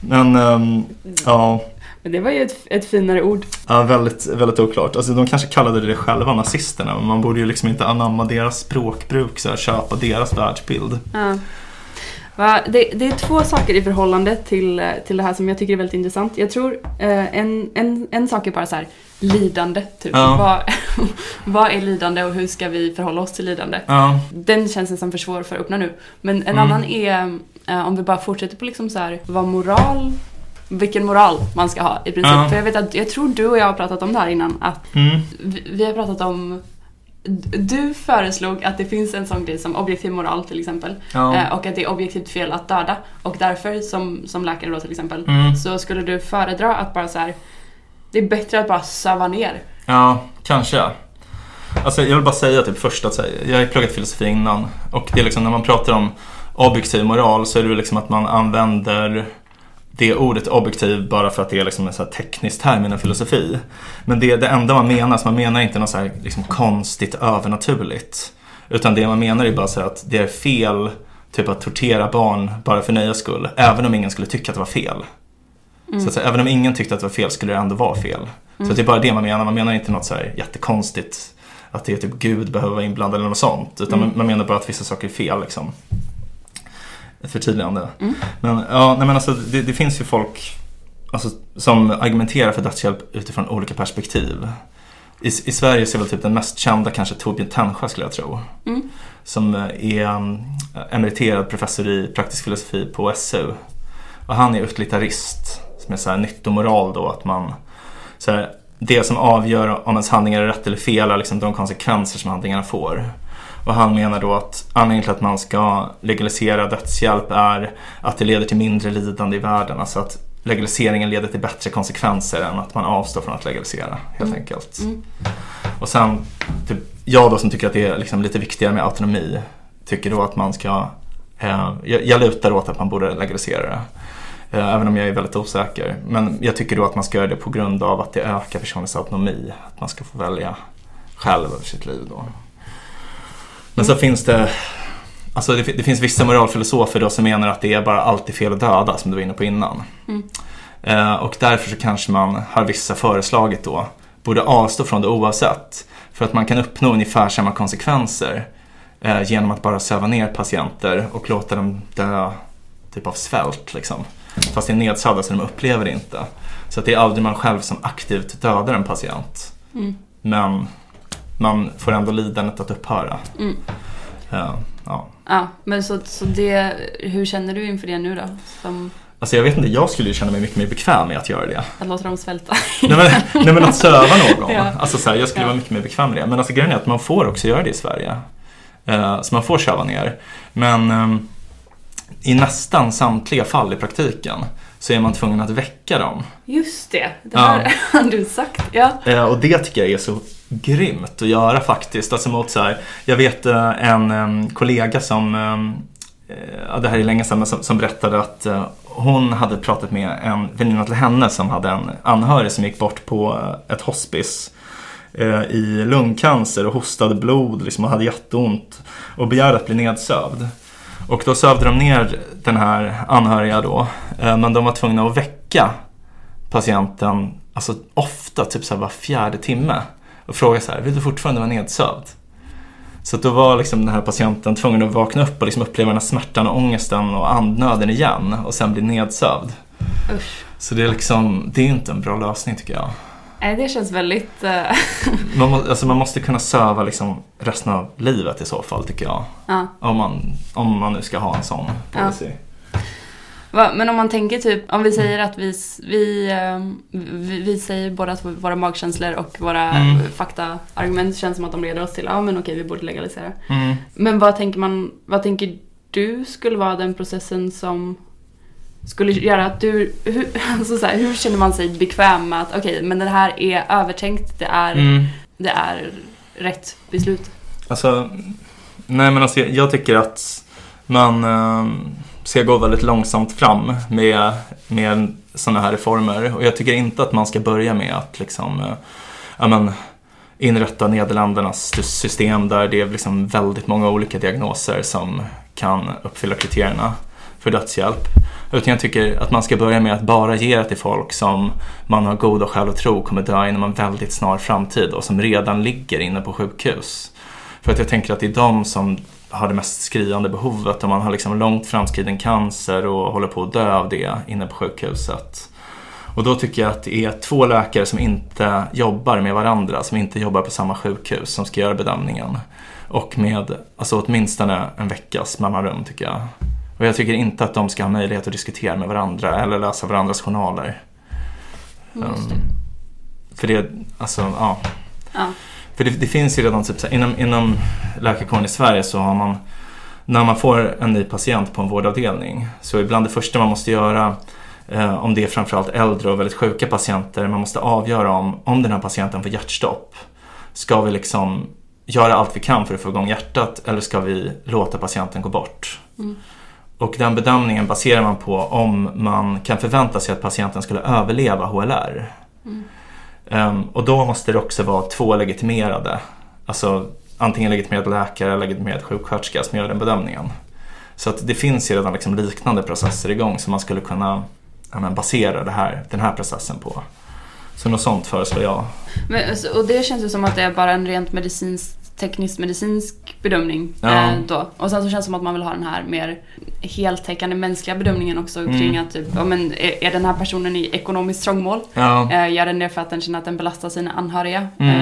Men, ehm, ja, Men det var ju ett, ett finare ord. ja, väldigt, väldigt oklart. Alltså, de kanske kallade det själva, nazisterna. Men man borde ju liksom inte anamma deras språkbruk, så här, köpa deras världsbild. Ja. Va, det, det är två saker i förhållande till, till det här som jag tycker är väldigt intressant. Jag tror eh, en, en, en sak är bara så här lidande. Typ. Ja. Vad, vad är lidande och hur ska vi förhålla oss till lidande? Ja, Den känns nästan för svår för att öppna nu. Men en Mm. annan är, om vi bara fortsätter på liksom så här, vad moral, vilken moral man ska ha i princip. Ja. För jag vet att, jag tror du och jag har pratat om det här innan, att mm, vi, vi har pratat om du föreslog att det finns en sån grej som objektiv moral till exempel. Eh, och att det är objektivt fel att döda. Och därför, som, som läkare då till exempel, Mm. så skulle du föredra att bara så här. Det är bättre att bara söva ner. Ja, kanske. Alltså jag vill bara säga typ först att här, jag har pluggat filosofi innan och det är liksom när man pratar om objektiv moral så är det liksom att man använder det ordet objektiv bara för att det är liksom en så här teknisk term inom filosofi. Men det är det enda man menar, så man menar inte något så här liksom konstigt övernaturligt. Utan det man menar är bara så här att det är fel typ att tortera barn bara för nöjes skull. Även om ingen skulle tycka att det var fel. Så att säga, även om ingen tyckte att det var fel skulle det ändå vara fel. Så att det är bara det man menar. Man menar inte något så här jättekonstigt. Att det är typ Gud behöver vara inblandad eller något sånt. Utan Mm. man menar bara att vissa saker är fel liksom. Ett förtydligande. Mm. Men ja, nej men alltså det, det finns ju folk alltså, som argumenterar för dödshjälp utifrån olika perspektiv. i, I Sverige så är väl typ den mest kända kanske Torbjörn Tännsjö skulle jag tro. Mm. Som är um, emeriterad professor i praktisk filosofi på SU. Och han är utilitarist, som är så här nyttomoral då att man så här, det som avgör om ens handlingar är rätt eller fel är liksom de konsekvenser som handlingarna får. Och han menar då att anledningen till att man ska legalisera dödshjälp är att det leder till mindre lidande i världen. Alltså att legaliseringen leder till bättre konsekvenser än att man avstår från att legalisera helt enkelt. Mm. Och sen, typ, jag då som tycker att det är liksom lite viktigare med autonomi, tycker då att man ska, eh, jag, jag lutar åt att man borde legalisera det. Eh, även om jag är väldigt osäker. Men jag tycker då att man ska göra det på grund av att det ökar personens autonomi. Att man ska få välja själv över sitt liv då. Men så finns det Alltså det, det finns vissa moralfilosofer då som menar att det är bara alltid fel att döda som du var inne på innan. Mm. Eh, och därför så kanske man har vissa föreslagit då borde avstå från det oavsett. För att man kan uppnå ungefär samma konsekvenser eh, genom att bara söva ner patienter och låta dem dö typ av svält liksom. Fast det är nedsövda så de upplever det inte. Så att det är aldrig man själv som aktivt dödar en patient. Mm. Men man får ändå lidandet att upphöra. Mm. Eh, ja. Ja, men så, så det, hur känner du inför det nu då? Som Alltså jag vet inte, jag skulle ju känna mig mycket mer bekväm med att göra det. att låta dem svälta? Nej men, nej, men att söva någon. Ja. Alltså så här, jag skulle Ja. vara mycket mer bekväm med det. Men alltså grejen är att man får också göra det i Sverige. Eh, så man får söva ner. Men ehm, i nästan samtliga fall i praktiken så är man tvungen att väcka dem. Just det, det Ja. här har du sagt. Ja. Eh, och det tycker jag är så grymt att göra faktiskt. Alltså mot så här, jag vet eh, en, en kollega som, eh, ja, det här är länge sedan, men som, som berättade att eh, hon hade pratat med en väninna till henne som hade en anhörig som gick bort på ett hospice i lungcancer och hostade blod liksom, och hade jätteont och begärde att bli nedsövd. Och då sövde de ner den här anhöriga då, men de var tvungna att väcka patienten, alltså ofta typ så här var fjärde timme och fråga så här, vill du fortfarande vara nedsövd? Så då var liksom den här patienten tvungen att vakna upp och liksom uppleva den här smärtan och ångesten och andnöden igen och sen bli nedsövd. Usch. Så det är liksom, det är inte en bra lösning tycker jag. Nej, det känns väldigt... eh, Man, må, alltså man måste kunna söva liksom resten av livet i så fall tycker jag. ja. Om man, om man nu ska ha en sån policy. Va, men om man tänker typ, om vi säger att vi, ehm, vi, vi säger båda att våra magkänslor och våra Mm. faktaargument känns som att de leder oss till, ja men okej vi borde legalisera. Mm. Men vad tänker man, vad tänker du skulle vara den processen som skulle göra att du, hur, alltså så här, hur känner man sig bekväm med att okej, men det här är övertänkt, det är, Mm. det är rätt beslut? Alltså, nej men alltså jag, jag tycker att man eh, ska gå väldigt långsamt fram med, med sådana här reformer. Och jag tycker inte att man ska börja med att liksom, eh, ja, men, inrätta Nederländernas system där det är liksom väldigt många olika diagnoser som kan uppfylla kriterierna för dödshjälp. Utan jag tycker att man ska börja med att bara ge det till folk som man har goda skäl att tro kommer dö inom en väldigt snar framtid och som redan ligger inne på sjukhus. För att jag tänker att det är de som har det mest skriande behovet och man har liksom långt framskriden cancer och håller på att dö av det inne på sjukhuset. Och då tycker jag att det är två läkare som inte jobbar med varandra, som inte jobbar på samma sjukhus, som ska göra bedömningen. Och med alltså åtminstone en veckas mellanrum tycker jag. Och jag tycker inte att de ska ha möjlighet att diskutera med varandra eller läsa varandras journaler. Det. Um, för det, alltså, ja. Ja. För det, det finns ju redan, typ, så här, inom, inom läkarkåren i Sverige så har man, när man får en ny patient på en vårdavdelning, så är bland det första man måste göra, eh, om det är framförallt äldre och väldigt sjuka patienter, man måste avgöra om, om den här patienten får hjärtstopp. Ska vi liksom göra allt vi kan för att få igång hjärtat eller ska vi låta patienten gå bort? Mm. Och den bedömningen baserar man på om man kan förvänta sig att patienten skulle överleva HLR. Mm. Um, och då måste det också vara två legitimerade, alltså antingen legitimerad läkare eller legitimerad sjuksköterska som gör den bedömningen. Så att det finns ju redan liksom liknande processer igång som man skulle kunna ja, men, basera det här, den här processen på. Så något sånt föreslår jag. Men, alltså, och det känns ju som att det är bara en rent medicinsk, teknisk medicinsk bedömning Ja. eh, då. Och sen så känns det som att man vill ha den här mer heltäckande mänskliga bedömningen också Mm. kring att typ, ja, men är, är den här personen i ekonomiskt trångmål? Ja. Eh, gör den det för att den känner att den belastar sina anhöriga? Mm.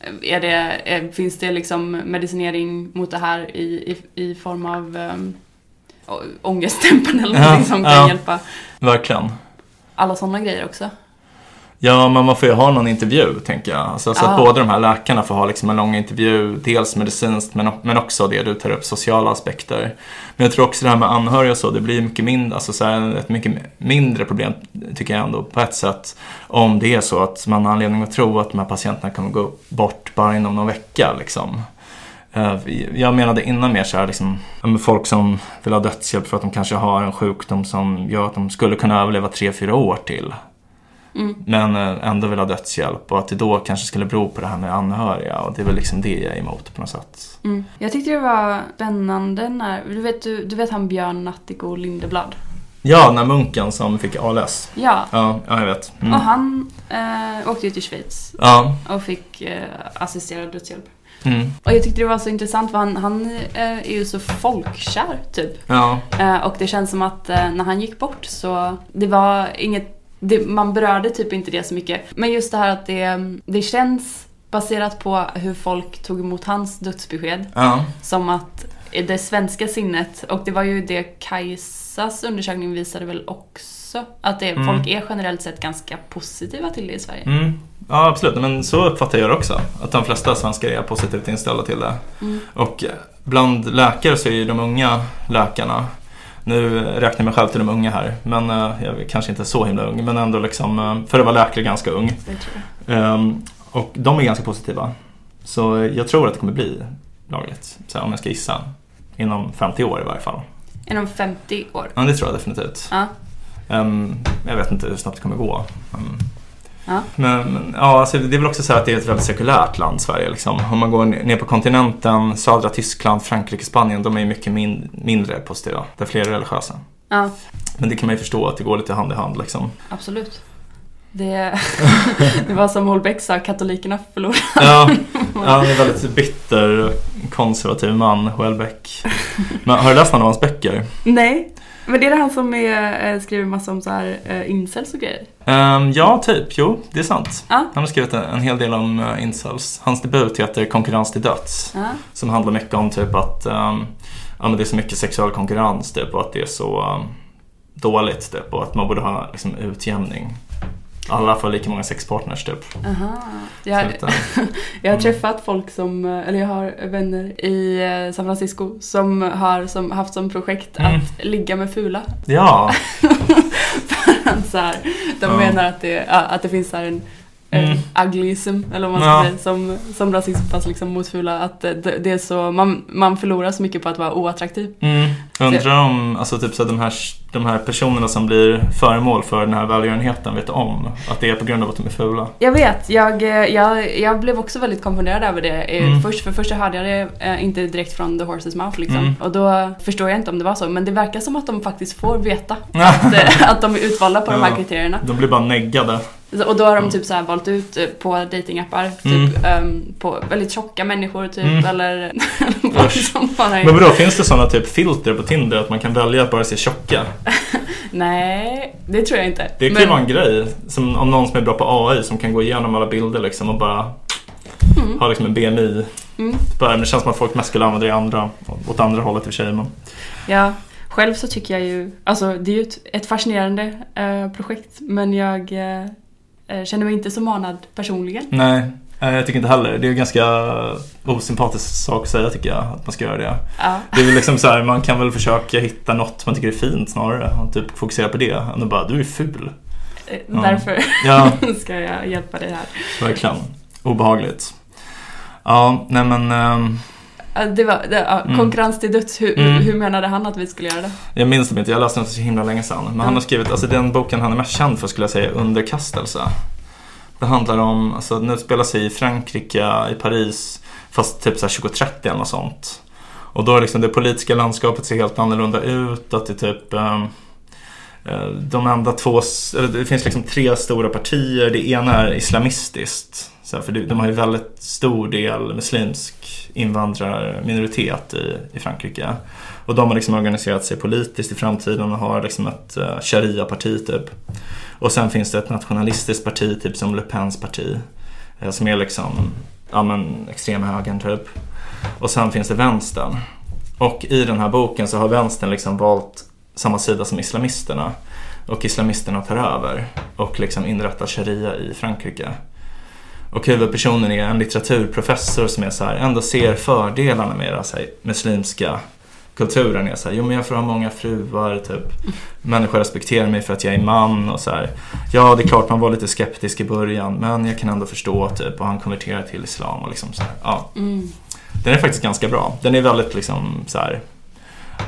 Eh, är det, är, finns det liksom medicinering mot det här i, i, i form av um, ångestdämpande eller någonting som kan hjälpa? Verkligen. Alla sådana grejer också. Ja, men man får ju ha någon intervju, tänker jag. Alltså, så Ja. att båda de här läkarna får ha liksom en lång intervju, dels medicinskt men, men också det du tar upp, sociala aspekter. Men jag tror också det här med anhöriga och så, det blir mycket mindre, alltså så här, ett mycket mindre problem, tycker jag ändå, på ett sätt. Om det är så att man har anledning att tro att de här patienterna kommer gå bort bara inom någon vecka, liksom. Eh, Jag menade innan mer så här, liksom, folk som vill ha dödshjälp för att de kanske har en sjukdom som gör att de skulle kunna överleva tre fyra år till. Mm. Men eh, ändå vill ha dödshjälp och att det då kanske skulle bero på det här med anhöriga och det är väl liksom det jag är emot på något sätt. Mm. Jag tyckte det var spännande när, du vet, du, du vet han Björn Nattiko Lindeblad? Ja, den här munken som fick ALS. Ja, Ja, ja jag vet. Mm. och han eh, åkte ju till Schweiz Ja, och fick eh, assisterad dödshjälp. mm. Och jag tyckte det var så intressant för han, han eh, är ju så folkkär typ. ja, Eh, och det känns som att eh, när han gick bort så det var inget, det, man berörde typ inte det så mycket. Men just det här att det, det känns baserat på hur folk tog emot hans dödsbesked ja, som att det svenska sinnet, och det var ju det Kajsas undersökning visade väl också, att det, Mm. folk är generellt sett ganska positiva till det i Sverige. mm. ja, absolut. Men så uppfattar jag det också. Att de flesta svenskar är positivt inställda till det. Mm. Och bland läkare så är ju de unga läkarna nu räknar jag mig själv till de unga här, men eh, jag är kanske inte så himla ung, men ändå liksom, eh, för att vara läkare ganska ung. Ehm, och de är ganska positiva. Så jag tror att det kommer bli lagligt, så här, om jag ska gissa. Inom 50 år i varje fall. Inom 50 år. Ja, det tror jag definitivt. Ja. Ehm, jag vet inte hur snabbt det kommer gå. Ja. Men, men ja, alltså, det är väl också så att det är ett väldigt sekulärt land, Sverige. Liksom. Om man går ner på kontinenten, södra Tyskland, Frankrike, Spanien, de är ju mycket min, mindre positiva. Där fler är religiösa. ja, Men det kan man ju förstå att det går lite hand i hand. Liksom. absolut. Det, det var som Holbeck sa, katolikerna förlorar. Ja, ja, han är en väldigt bitter, konservativ man, Houellebecq. Men har du läst någon av hans böcker? Nej, men det är det han som är, eh, skriver massa om så här eh, incels och grejer. Ehm, ja, typ. Jo, det är sant. Ja. Han har skrivit en, en hel del om uh, incels. Hans debut heter Konkurrens till döds. Ja. Som handlar mycket om typ att ehm, ja, men det är så mycket sexuell konkurrens typ, och att det är så ehm, dåligt typ, och att man borde ha liksom, utjämning. Alla får lika många sexpartners typ. Aha. Jag, att, eh, jag har träffat folk som, eller jag har vänner i eh, San Francisco som har som, haft som projekt Mm. att ligga med fula. ja, så här, de Ja. menar att det, att det finns så här en Mm. mm. uglyism, eller vad man Ja. säga, som, som rasism fast liksom mot fula. Att det, det är så, man, man förlorar så mycket på att vara oattraktiv. Mm. Undrar om alltså, typ, så att de, här, de här personerna som blir föremål för den här välgörenheten vet om att det är på grund av att de är fula. Jag vet, jag, eh, jag, jag blev också väldigt konfunderad över det. Eh, Mm. Först, för först så hörde jag det eh, inte direkt från the horse's mouth liksom. Mm. Och då förstår jag inte om det var så. Men det verkar som att de faktiskt får veta att, eh, att de är utvalda på de här Ja. kriterierna. De blir bara neggade. Och då har de typ så valt ut eh, på datingappar typ Mm. ehm, på väldigt tjocka människor typ Mm. eller är... Men vadå, finns det sådana typ filter på Tinder att man kan välja att bara se tjocka? Nej, det tror jag inte. Det kan ju vara en grej. Som om någon som är bra på AI som kan gå igenom alla bilder liksom och bara Mm. ha liksom en BMI. Mm. Bara, det känns som att folk mest skulle använda det andra, åt andra hållet i och för sig. Men... Ja, själv så tycker jag ju, alltså det är ju ett, ett fascinerande eh, projekt men jag eh, känner mig inte så manad personligen. Nej, eh, jag tycker inte heller. Det är en ganska osympatisk sak att säga tycker jag, att man ska göra det. Ja, Det är liksom så här, man kan väl försöka hitta något man tycker är fint snarare och typ fokusera på det. Än att bara, du är ful. eh, Ja. därför Ja, ska jag hjälpa dig här. verkligen. Obehagligt. Ja, nej men ehm, Det var, det, ja, Mm. konkurrens till döds, hur, Mm. hur menade han att vi skulle göra det? jag minns det inte, jag läste den så himla länge sedan. Men han har skrivit, alltså den boken han är mest känd för skulle jag säga Underkastelse. Det handlar om, alltså den utspelar sig i Frankrike, i Paris, fast typ så här 2030 eller något sånt. Och då är liksom det politiska landskapet ser helt annorlunda ut, att det typ eh, de enda två, det finns liksom tre stora partier. Det ena är islamistiskt. Så för de har ju väldigt stor del muslimsk invandrarminoritet i, i Frankrike. Och de har liksom organiserat sig politiskt i framtiden och har liksom ett uh, sharia-parti typ. Och sen finns det ett nationalistiskt parti, typ som Le Pens parti. eh, som är liksom, ja men extremhögern typ. Och sen finns det vänstern. Och i den här boken så har vänstern liksom valt samma sida som islamisterna. Och islamisterna tar över och liksom inrättar sharia i Frankrike. Och huvudpersonen är en litteraturprofessor som är så här, ändå ser fördelarna med den muslimska kulturen. Är så här, jo men jag får ha många fruar, typ. Människor respekterar mig för att jag är man och så här. Ja, det är klart man var lite skeptisk i början, men jag kan ändå förstå typ. Och han konverterar till islam och liksom så här, ja. Mm. Den är faktiskt ganska bra. Den är väldigt liksom så här.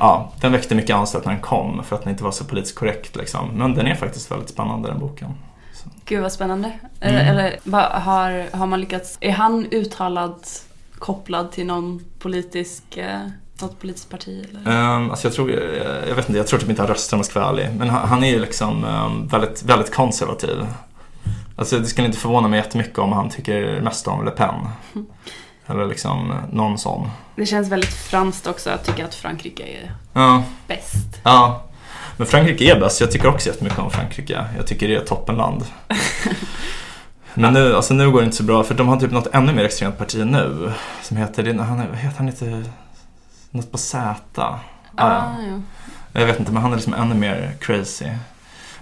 Ja, den väckte mycket anstöt när den kom för att den inte var så politiskt korrekt liksom. Men den är faktiskt väldigt spännande den boken. Gud vad spännande. Mm. Eller, eller vad- har, har man lyckats... Är han uttalad kopplad till någon politisk, eh, något politiskt parti? Eller? Um, alltså jag tror, jag, jag vet inte, jag tror typ inte han röstar om jag ska vara ärlig. Men han, han är ju liksom ehm, väldigt, väldigt konservativ. Alltså det skulle inte förvåna mig jättemycket om han tycker mest om Le Pen. Eller liksom eh, någon sån. Det känns väldigt franskt också att tycka att Frankrike är Ja, bäst. ja. Men Frankrike är bäst. Jag tycker också jättemycket om Frankrike. Jag tycker det är ett toppenland. Men nu, alltså nu går det inte så bra för de har typ något ännu mer extremt parti nu. Som heter, han, heter han inte? Något på Z. Ah, ja. Ah, ja. Jag vet inte, men han är liksom ännu mer crazy.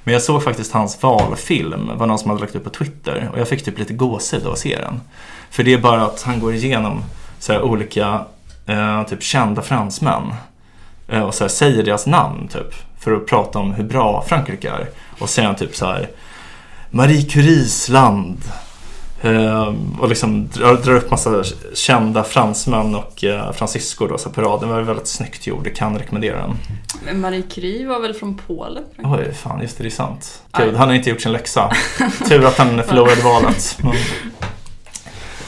Men jag såg faktiskt hans valfilm, var någon som hade lagt upp på Twitter. Och jag fick typ lite gåshud av att se den. För det är bara att han går igenom så olika eh, typ kända fransmän. Eh, och så säger deras namn typ. För att prata om hur bra Frankrike är. Och han typ så här Marie Curies land. Eh, och liksom drar, drar upp massa kända fransmän och eh, fransyskor då, så på raden. Det var väldigt snyggt gjord, jag kan rekommendera den. Men Marie Curie var väl från Polen? Oj, fan just det, det är sant. Gud, han har inte gjort sin läxa. Tur att han förlorade valet. Men,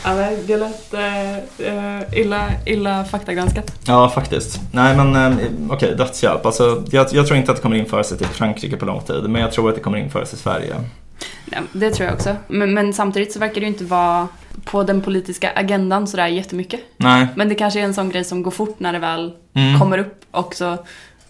Ja, det lät äh, illa, illa faktagranskat. ja, faktiskt. Nej, men eh, okej, dödshjälp. Alltså, jag, jag tror inte att det kommer införas i typ Frankrike på lång tid, men jag tror att det kommer införas i Sverige. Ja, det tror jag också. Men, men samtidigt så verkar det ju inte vara på den politiska agendan sådär jättemycket. Nej. Men det kanske är en sån grej som går fort när det väl Mm. kommer upp också.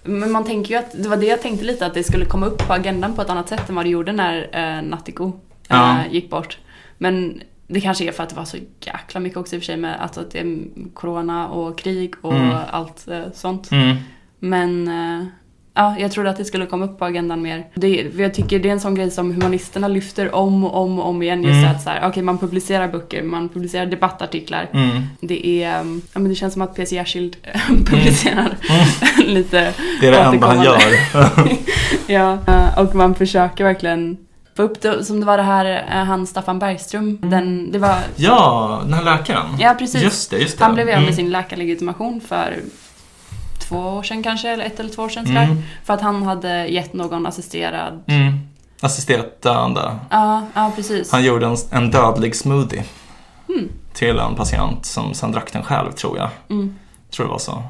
Men man tänker ju att, det var det jag tänkte lite, att det skulle komma upp på agendan på ett annat sätt än vad det gjorde när eh, Nattiko Ja. eh, gick bort. Men det kanske är för att det var så jäkla mycket också i och för sig med att att det är corona och krig och Mm. allt eh, sånt. Mm. Men eh, ja, jag trodde att det skulle komma upp på agendan mer. Det, jag tycker det är en sån grej som humanisterna lyfter om och om, och om igen. Just Mm. att så här, okej man publicerar böcker, man publicerar debattartiklar. Mm. Det är, um, ja men det känns som att PC Jersild publicerar lite Mm. Det är det enda han gör. Ja, eh, och man försöker verkligen få upp det, som det var det här, eh, han Staffan Bergström, den, det var, ja, den här läkaren. ja precis. Just det, just det. Han blev av med Mm. sin läkarlegitimation för två år sedan kanske, eller ett eller två år sedan sådär. Mm. För att han hade gett någon assisterad... Mm. Assisterat döende. Ja, ja precis. Han gjorde en, en dödlig smoothie Mm. till en patient som sen drack den själv, tror jag. Mm. Tror det var så.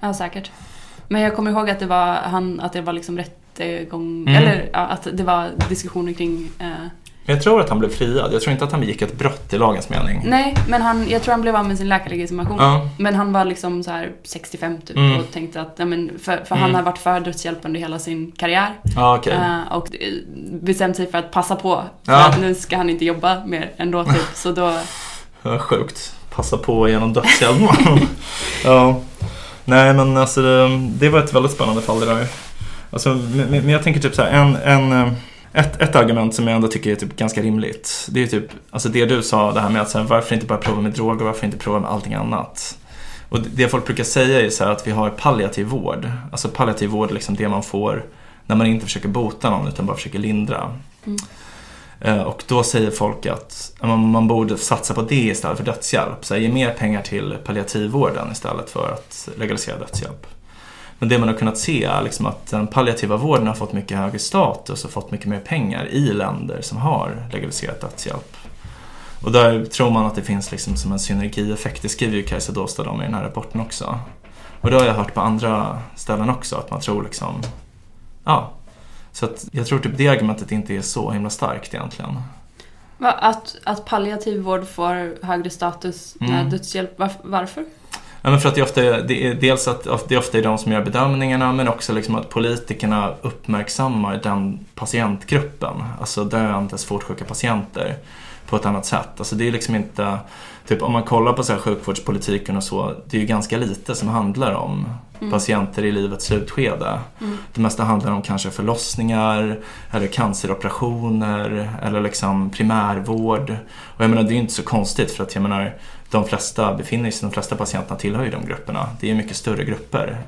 Ja, säkert. Men jag kommer ihåg att det var, han, att det var liksom rättegång, Mm. eller ja, att det var diskussioner kring... Eh, jag tror att han blev friad. Jag tror inte att han begick ett brott i lagens mening. nej, men han, jag tror han blev av med sin läkarlegitimation. Ja. Men han var liksom så här 65 typ Mm. och tänkte att, ja, men för, för Mm. han har varit för dödshjälp under hela sin karriär. Ja, okej. Eh, och eh, bestämt sig för att passa på. För Ja. att nu ska han inte jobba mer ändå typ. Så då, Ja, sjukt. Passa på genom dödshjälp. ja. Nej, men alltså det, det var ett väldigt spännande fall det där. Alltså, men, men jag tänker typ så här, en, en, eh, ett, ett argument som jag ändå tycker är typ ganska rimligt. Det är typ, alltså det du sa, det här med att så här, varför inte bara prova med droger, varför inte prova med allting annat? Och det folk brukar säga är så att vi har palliativ vård. Alltså palliativ vård är liksom det man får när man inte försöker bota någon utan bara försöker lindra. Mm. Eh, Och då säger folk att man borde satsa på det istället för dödshjälp. Så här, ge mer pengar till palliativvården istället för att legalisera dödshjälp. Men det man har kunnat se är liksom att den palliativa vården har fått mycket högre status och fått mycket mer pengar i länder som har legaliserat dödshjälp. Och där tror man att det finns liksom som en synergieffekt. Det skriver ju Kajsa Dostad om i den här rapporten också. Och det har jag hört på andra ställen också, att man tror liksom, ja, Så att jag tror typ det argumentet inte är så himla starkt egentligen. Att, att palliativ vård får högre status när Mm. dödshjälp, varf- varför? Ja, men för att det ofta är, det är dels att det ofta är de som gör bedömningarna men också liksom att politikerna uppmärksammar den patientgruppen, alltså döende svårt sjuka patienter på ett annat sätt. Alltså det är liksom inte, typ om man kollar på så här sjukvårdspolitiken och så, det är ju ganska lite som handlar om Mm. patienter i livets slutskede. Mm. Det mesta handlar om kanske förlossningar eller canceroperationer eller liksom primärvård. Och jag menar det är ju inte så konstigt för att jag menar de flesta befinner sig, de flesta patienterna tillhör ju de grupperna. Det är ju mycket större grupper.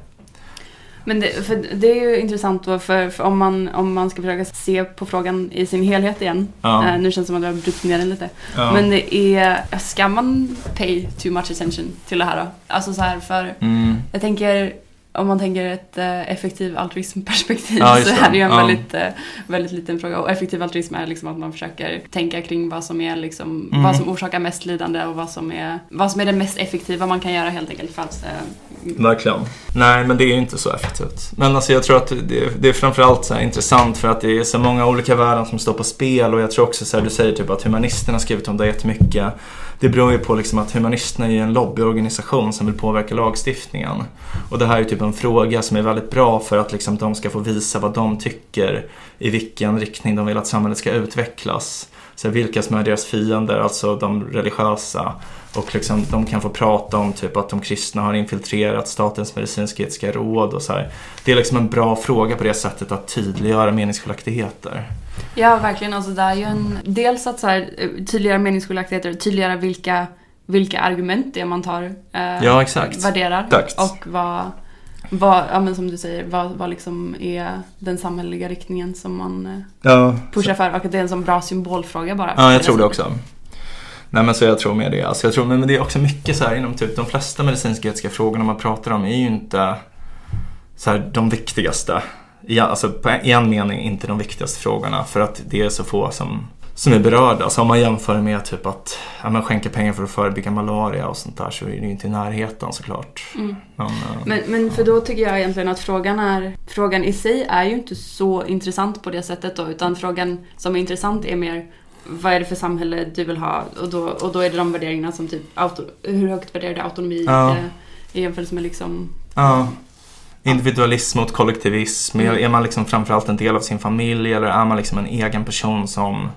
Men det, för det är ju intressant då, för, för om, man, om man ska försöka se på frågan i sin helhet igen. Ja. Eh, nu känns det som att jag har brutit ner den lite. Ja. Men det är, ska man pay too much attention till det här då? Alltså så här för, Mm. jag tänker om man tänker ett eh, effektiv altruismperspektiv Ja, så är det ju en Ja. väldigt, eh, väldigt liten fråga. Och effektiv altruism är liksom att man försöker tänka kring vad som är liksom, Mm. vad som orsakar mest lidande och vad som är, vad som är det mest effektiva man kan göra helt enkelt för att eh, Verkligen. Nej, men det är ju inte så effektivt. Men alltså jag tror att det, det är framförallt så intressant för att det är så många olika värden som står på spel och jag tror också så här, du säger typ att humanisterna har skrivit om det jättemycket. Det beror ju på liksom att humanisterna är en lobbyorganisation som vill påverka lagstiftningen. Och det här är typ en fråga som är väldigt bra för att liksom de ska få visa vad de tycker i vilken riktning de vill att samhället ska utvecklas. Så vilka som är deras fiender, alltså de religiösa. Och liksom, de kan få prata om typ att de kristna har infiltrerat Statens medicinsk-etiska råd och så här. Det är liksom en bra fråga på det sättet att tydliggöra meningsskiljaktigheter. Ja, verkligen. Alltså, det är ju en, dels att så här, eh, tydliggöra meningsskiljaktigheter, tydliggöra vilka, vilka argument det är man tar, eh, Ja, exakt. värderar. Exakt. Och vad, vad ja, men som du säger, vad, vad liksom är den samhälleliga riktningen som man eh, Ja, pushar för. Och att det är en sån bra symbolfråga bara. ja jag tror det också. Nej men så jag tror med det. Alltså jag tror, men det är också mycket så här inom typ de flesta medicinsk-etiska frågorna man pratar om är ju inte så här, de viktigaste. I, alltså på en- mening inte de viktigaste frågorna för att det är så få som, som är berörda. Alltså om man jämför med typ att ja, man skänker pengar för att förebygga malaria och sånt där så är det ju inte i närheten såklart. Mm. Men, eh, Men, men för då tycker jag egentligen att frågan, är, frågan i sig är ju inte så intressant på det sättet då, utan frågan som är intressant är mer vad är det för samhälle du vill ha? Och då, och då är det de värderingarna som typ, auto, hur högt värderar du autonomi Ja. i jämförelse med liksom... Ja. Individualism mot kollektivism. Är- Mm. Är man liksom framförallt en del av sin familj eller är man liksom en egen person som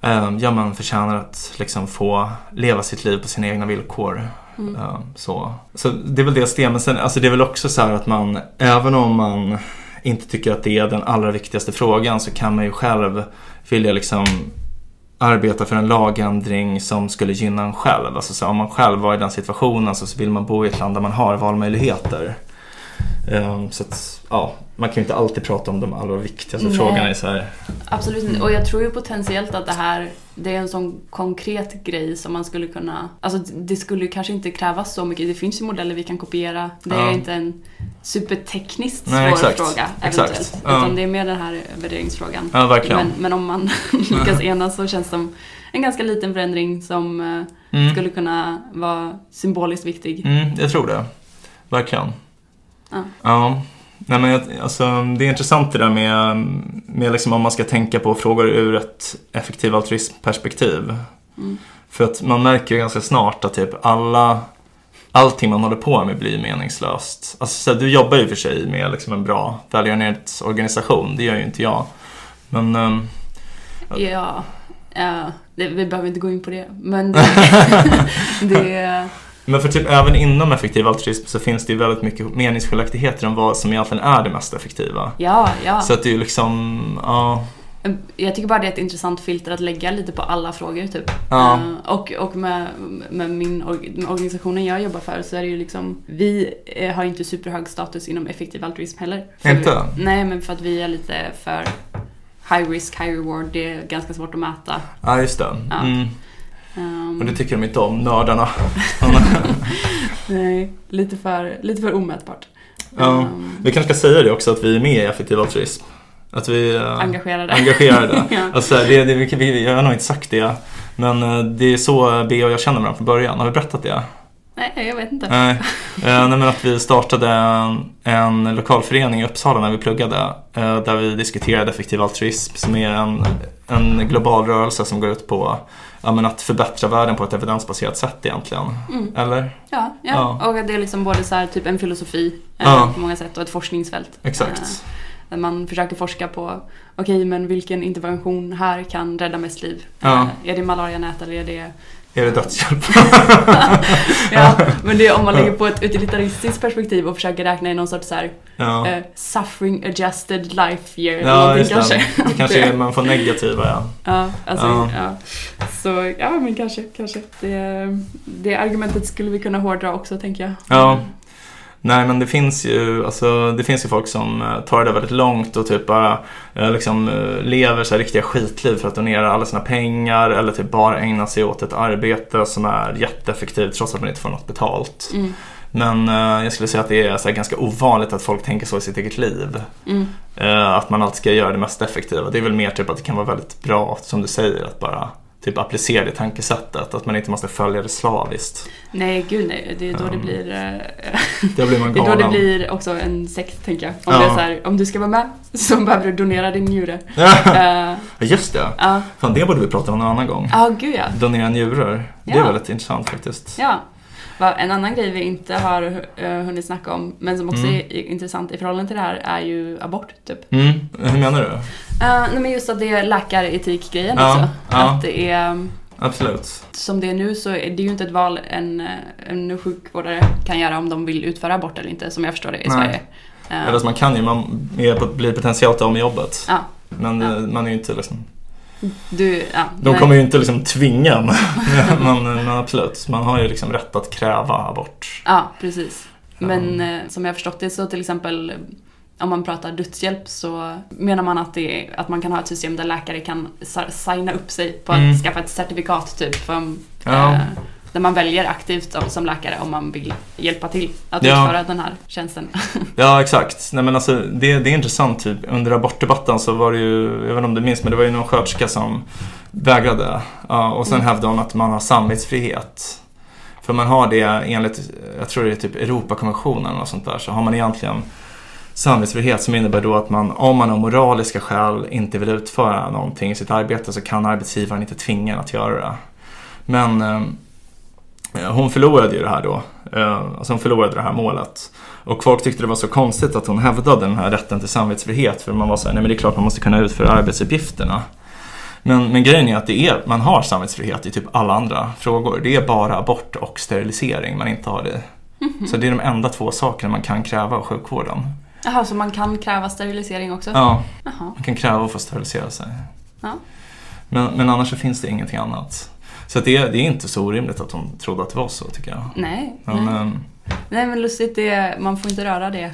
eh, ja, man förtjänar att liksom få leva sitt liv på sina egna villkor. Mm. Eh, så. så det är väl det. Men sen, alltså det är väl också så här att man, även om man inte tycker att det är den allra viktigaste frågan så kan man ju själv vilja liksom arbeta för en lagändring som skulle gynna en själv. Alltså så om man själv var i den situationen så, så vill man bo i ett land där man har valmöjligheter. Ehm, så att, ja, man kan ju inte alltid prata om de allra viktigaste Nej. frågorna i så här. Absolut inte. Och jag tror ju potentiellt att det här det är en sån konkret grej som man skulle kunna... Alltså det skulle kanske inte krävas så mycket. Det finns ju modeller vi kan kopiera. Det är Ja. inte en supertekniskt svår Nej, exakt. fråga Exakt. eventuellt. Ja. Utan det är mer den här värderingsfrågan. Ja. Men, men om man lyckas enas så känns det som en ganska liten förändring som eh, Mm. skulle kunna vara symboliskt viktig. Mm, jag tror det. Verkligen. Ja. Ja. Nej, men alltså, det är intressant det där med, med liksom om man ska tänka på frågor ur ett effektiv altruismperspektiv. Mm. För att man märker ju ganska snart att typ alla, allting man håller på med blir meningslöst. Alltså, så här, du jobbar ju för sig med liksom en bra välgörenhetsorganisation, det gör ju inte jag. Men ehm, Ja, ja det, vi behöver inte gå in på det. Men det, det Men för typ även inom effektiv altruism så finns det ju väldigt mycket meningsskiljaktigheter om vad som egentligen är det mest effektiva. ja, ja. Så att det är ju liksom, ja. Jag tycker bara det är ett intressant filter att lägga lite på alla frågor typ. Ja. Och och med, med min med organisationen jag jobbar för så är det ju liksom, vi eh, har inte superhög status inom effektiv altruism heller. Inte? Vi, nej, men för att vi är lite för high risk, high reward. Det är ganska svårt att mäta. Ja, just det. Ja. Mm. Ehm, Och det tycker de inte om, nördarna. nej, lite för, lite för omätbart. Ja. Ehm, Vi kanske ska säga det också att vi är med i effektiv altruism. Att vi är engagerade. engagerade. ja. Alltså, det, det, vi, jag har nog inte sagt det. Men eh, det är så B och jag känner varandra från början. Har vi berättat det? Nej, jag vet inte. Nej, eh, nej men att vi startade en, en lokalförening i Uppsala när vi pluggade. eh, Där vi diskuterade effektiv altruism som är en, en global rörelse som går ut på ja, men att förbättra världen på ett evidensbaserat sätt egentligen. Mm. Eller? Ja, ja. Ja. och att det är liksom både så här, typ en filosofi eh, Ja. på många sätt och ett forskningsfält. Exakt. Eh, Där man försöker forska på, okej men vilken intervention här kan rädda mest liv? Ja. Eh, Är det malarianät eller är det... Är det dödshjälp? Ja, men det är om man lägger på ett utilitaristiskt perspektiv och försöker räkna i någon sorts så här, Ja, eh, suffering adjusted life year ja just kanske. det. Det kanske är, man får negativa ja. Ja, alltså, Ja. ja. Så, ja men kanske, kanske. Det, det argumentet skulle vi kunna hårdra också tänker jag. Ja. Nej men det finns ju, alltså, det finns ju folk som eh, tar det väldigt långt och typ bara eh, liksom, eh, lever så här riktiga skitliv för att donera alla sina pengar eller typ bara ägna sig åt ett arbete som är jätteeffektivt trots att man inte får något betalt. Mm, Men eh, jag skulle säga att det är så ganska ovanligt att folk tänker så i sitt eget liv. mm, Eh, att man alltid ska göra det mest effektiva. Det är väl mer typ att det kan vara väldigt bra, som du säger, att bara typ applicera det tankesättet. Att man inte måste följa det slaviskt. Nej, gud nej. Det är då Ja. det blir... eh, Då blir man Det är då galen. det blir också en sekt, tänker jag. Om Ja. det är så här, om du ska vara med så behöver du donera din njure. Ja, Eh, just det. Ja, Fan, det borde vi prata om någon annan gång. ja gud ja. Donera njurar. Det är Ja. väldigt intressant faktiskt. ja. En annan grej vi inte har uh, hunnit snacka om, men som också Mm. är intressant i förhållande till det här, är ju abort, typ. Mm, hur menar du? Uh, nej, men just att det är läkaretikgrejen Ja, också. ja. Att det är... Absolut. Som det är nu så är det ju inte ett val en, eh, en sjukvårdare kan göra om de vill utföra abort eller inte, som jag förstår det i Nej. Sverige. Eh, Eller så man kan ju, man är, blir potentiellt av med jobbet. Ja. Men Ja. man är ju inte liksom, du, ja, de nej. kommer ju inte liksom tvinga en. men, men absolut, man har ju liksom rätt att kräva abort. Ja, precis. Men eh, som jag har förstått det så till exempel om man pratar dödshjälp så menar man att, det är, att man kan ha ett system där läkare kan signa upp sig på att Mm. skaffa ett certifikat typ. För, Ja. eh, där man väljer aktivt som- som läkare om man vill hjälpa till att Ja. utföra den här tjänsten. Ja, exakt. Nej, men alltså, det, det är intressant. Typ. Under abortdebatten så var det ju, jag vet inte om du minns, men det var ju någon sköterska som vägrade. Ja, och sen Mm. hävdade hon att man har samvetsfrihet. För man har det enligt, jag tror det är typ Europakonventionen och sånt där, så har man egentligen samvetsfrihet som innebär då att man, om man av moraliska skäl inte vill utföra någonting i sitt arbete så kan arbetsgivaren inte tvinga en att göra det. Men eh, hon förlorade ju det här då. Eh, alltså hon förlorade det här målet. Och folk tyckte det var så konstigt att hon hävdade den här rätten till samvetsfrihet. För man var såhär, nej men det är klart man måste kunna utföra arbetsuppgifterna. Men, men grejen är att det är, man har samvetsfrihet i typ alla andra frågor. Det är bara abort och sterilisering man inte har det i. Så det är de enda två sakerna man kan kräva av sjukvården. Jaha, så man kan kräva sterilisering också? Ja, Jaha. man kan kräva att få sterilisera sig. Ja. Men, men annars så finns det ingenting annat. Så det, är- det är inte så orimligt att hon trodde att det var så tycker jag. Nej, Men, nej. eh, nej men lustigt, det, man får inte röra det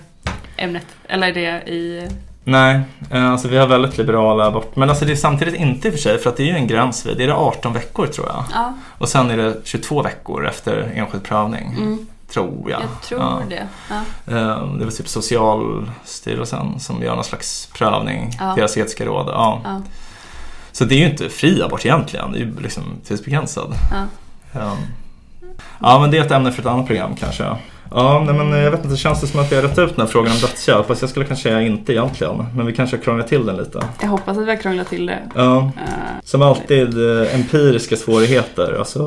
ämnet. Eller det i... Nej, eh, alltså vi har väldigt liberala abort. Men alltså det är samtidigt inte i och för sig, för att det är ju en gräns vid, det är det 18 veckor tror jag. Ja, Och sen är det 22 veckor efter enskild prövning. mm, Tror jag. jag tror Ja. det. Ja. Eh, Det väl typ Socialstyrelsen som gör någon slags prövning, Ja. deras etiska råd. Ja. Ja. Så det är ju inte fri abort egentligen, det är ju liksom tidsbegränsad. Ja. Ja. ja, men det är ett ämne för ett annat program kanske. Ja, nej, men jag vet inte, känns det som att vi har rätt ut den här frågan om dödshjälp? Fast jag skulle kanske säga inte egentligen, men vi kanske har krånglat till den lite. Jag hoppas att vi har krånglat till det. Ja, Eh, som alltid eh, empiriska svårigheter. Alltså,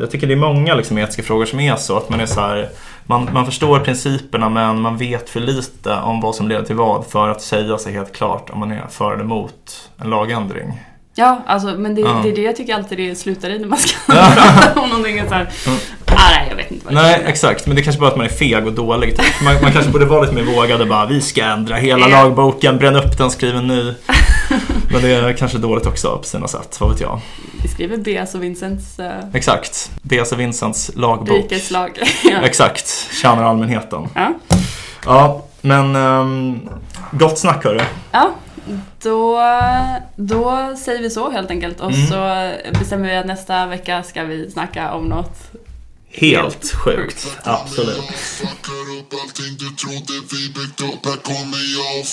jag tycker det är många liksom, etiska frågor som är så att man är så här, man, man förstår principerna men man vet för lite om vad som leder till vad för att säga sig helt klart om man är för eller emot en lagändring. Ja, alltså, men det, Ja. det är det jag tycker alltid det slutar i när man ska prata om någonting. Så här, Mm. Ah, nej, jag vet inte vad det Nej, är. exakt. Men det kanske bara att man är feg och dålig. Typ. Man, man kanske borde vara lite mer vågad och bara vi ska ändra hela Ja. lagboken, bränn upp den, skriv en ny. Men det är kanske dåligt också på sina sätt, vad vet jag. Vi skriver Beas och Vincents uh, Exakt. B.S. och Vincents lagbok. rikes lag. ja. Exakt, tjänar allmänheten. Ja. Ja, men um, gott snack hörru. ja, då, då säger vi så helt enkelt. Och Mm. så bestämmer vi att nästa vecka ska vi snacka om något. Helt sjukt, absolut. Fuckar upp allting du trodde vi byggt upp. Här kommer jag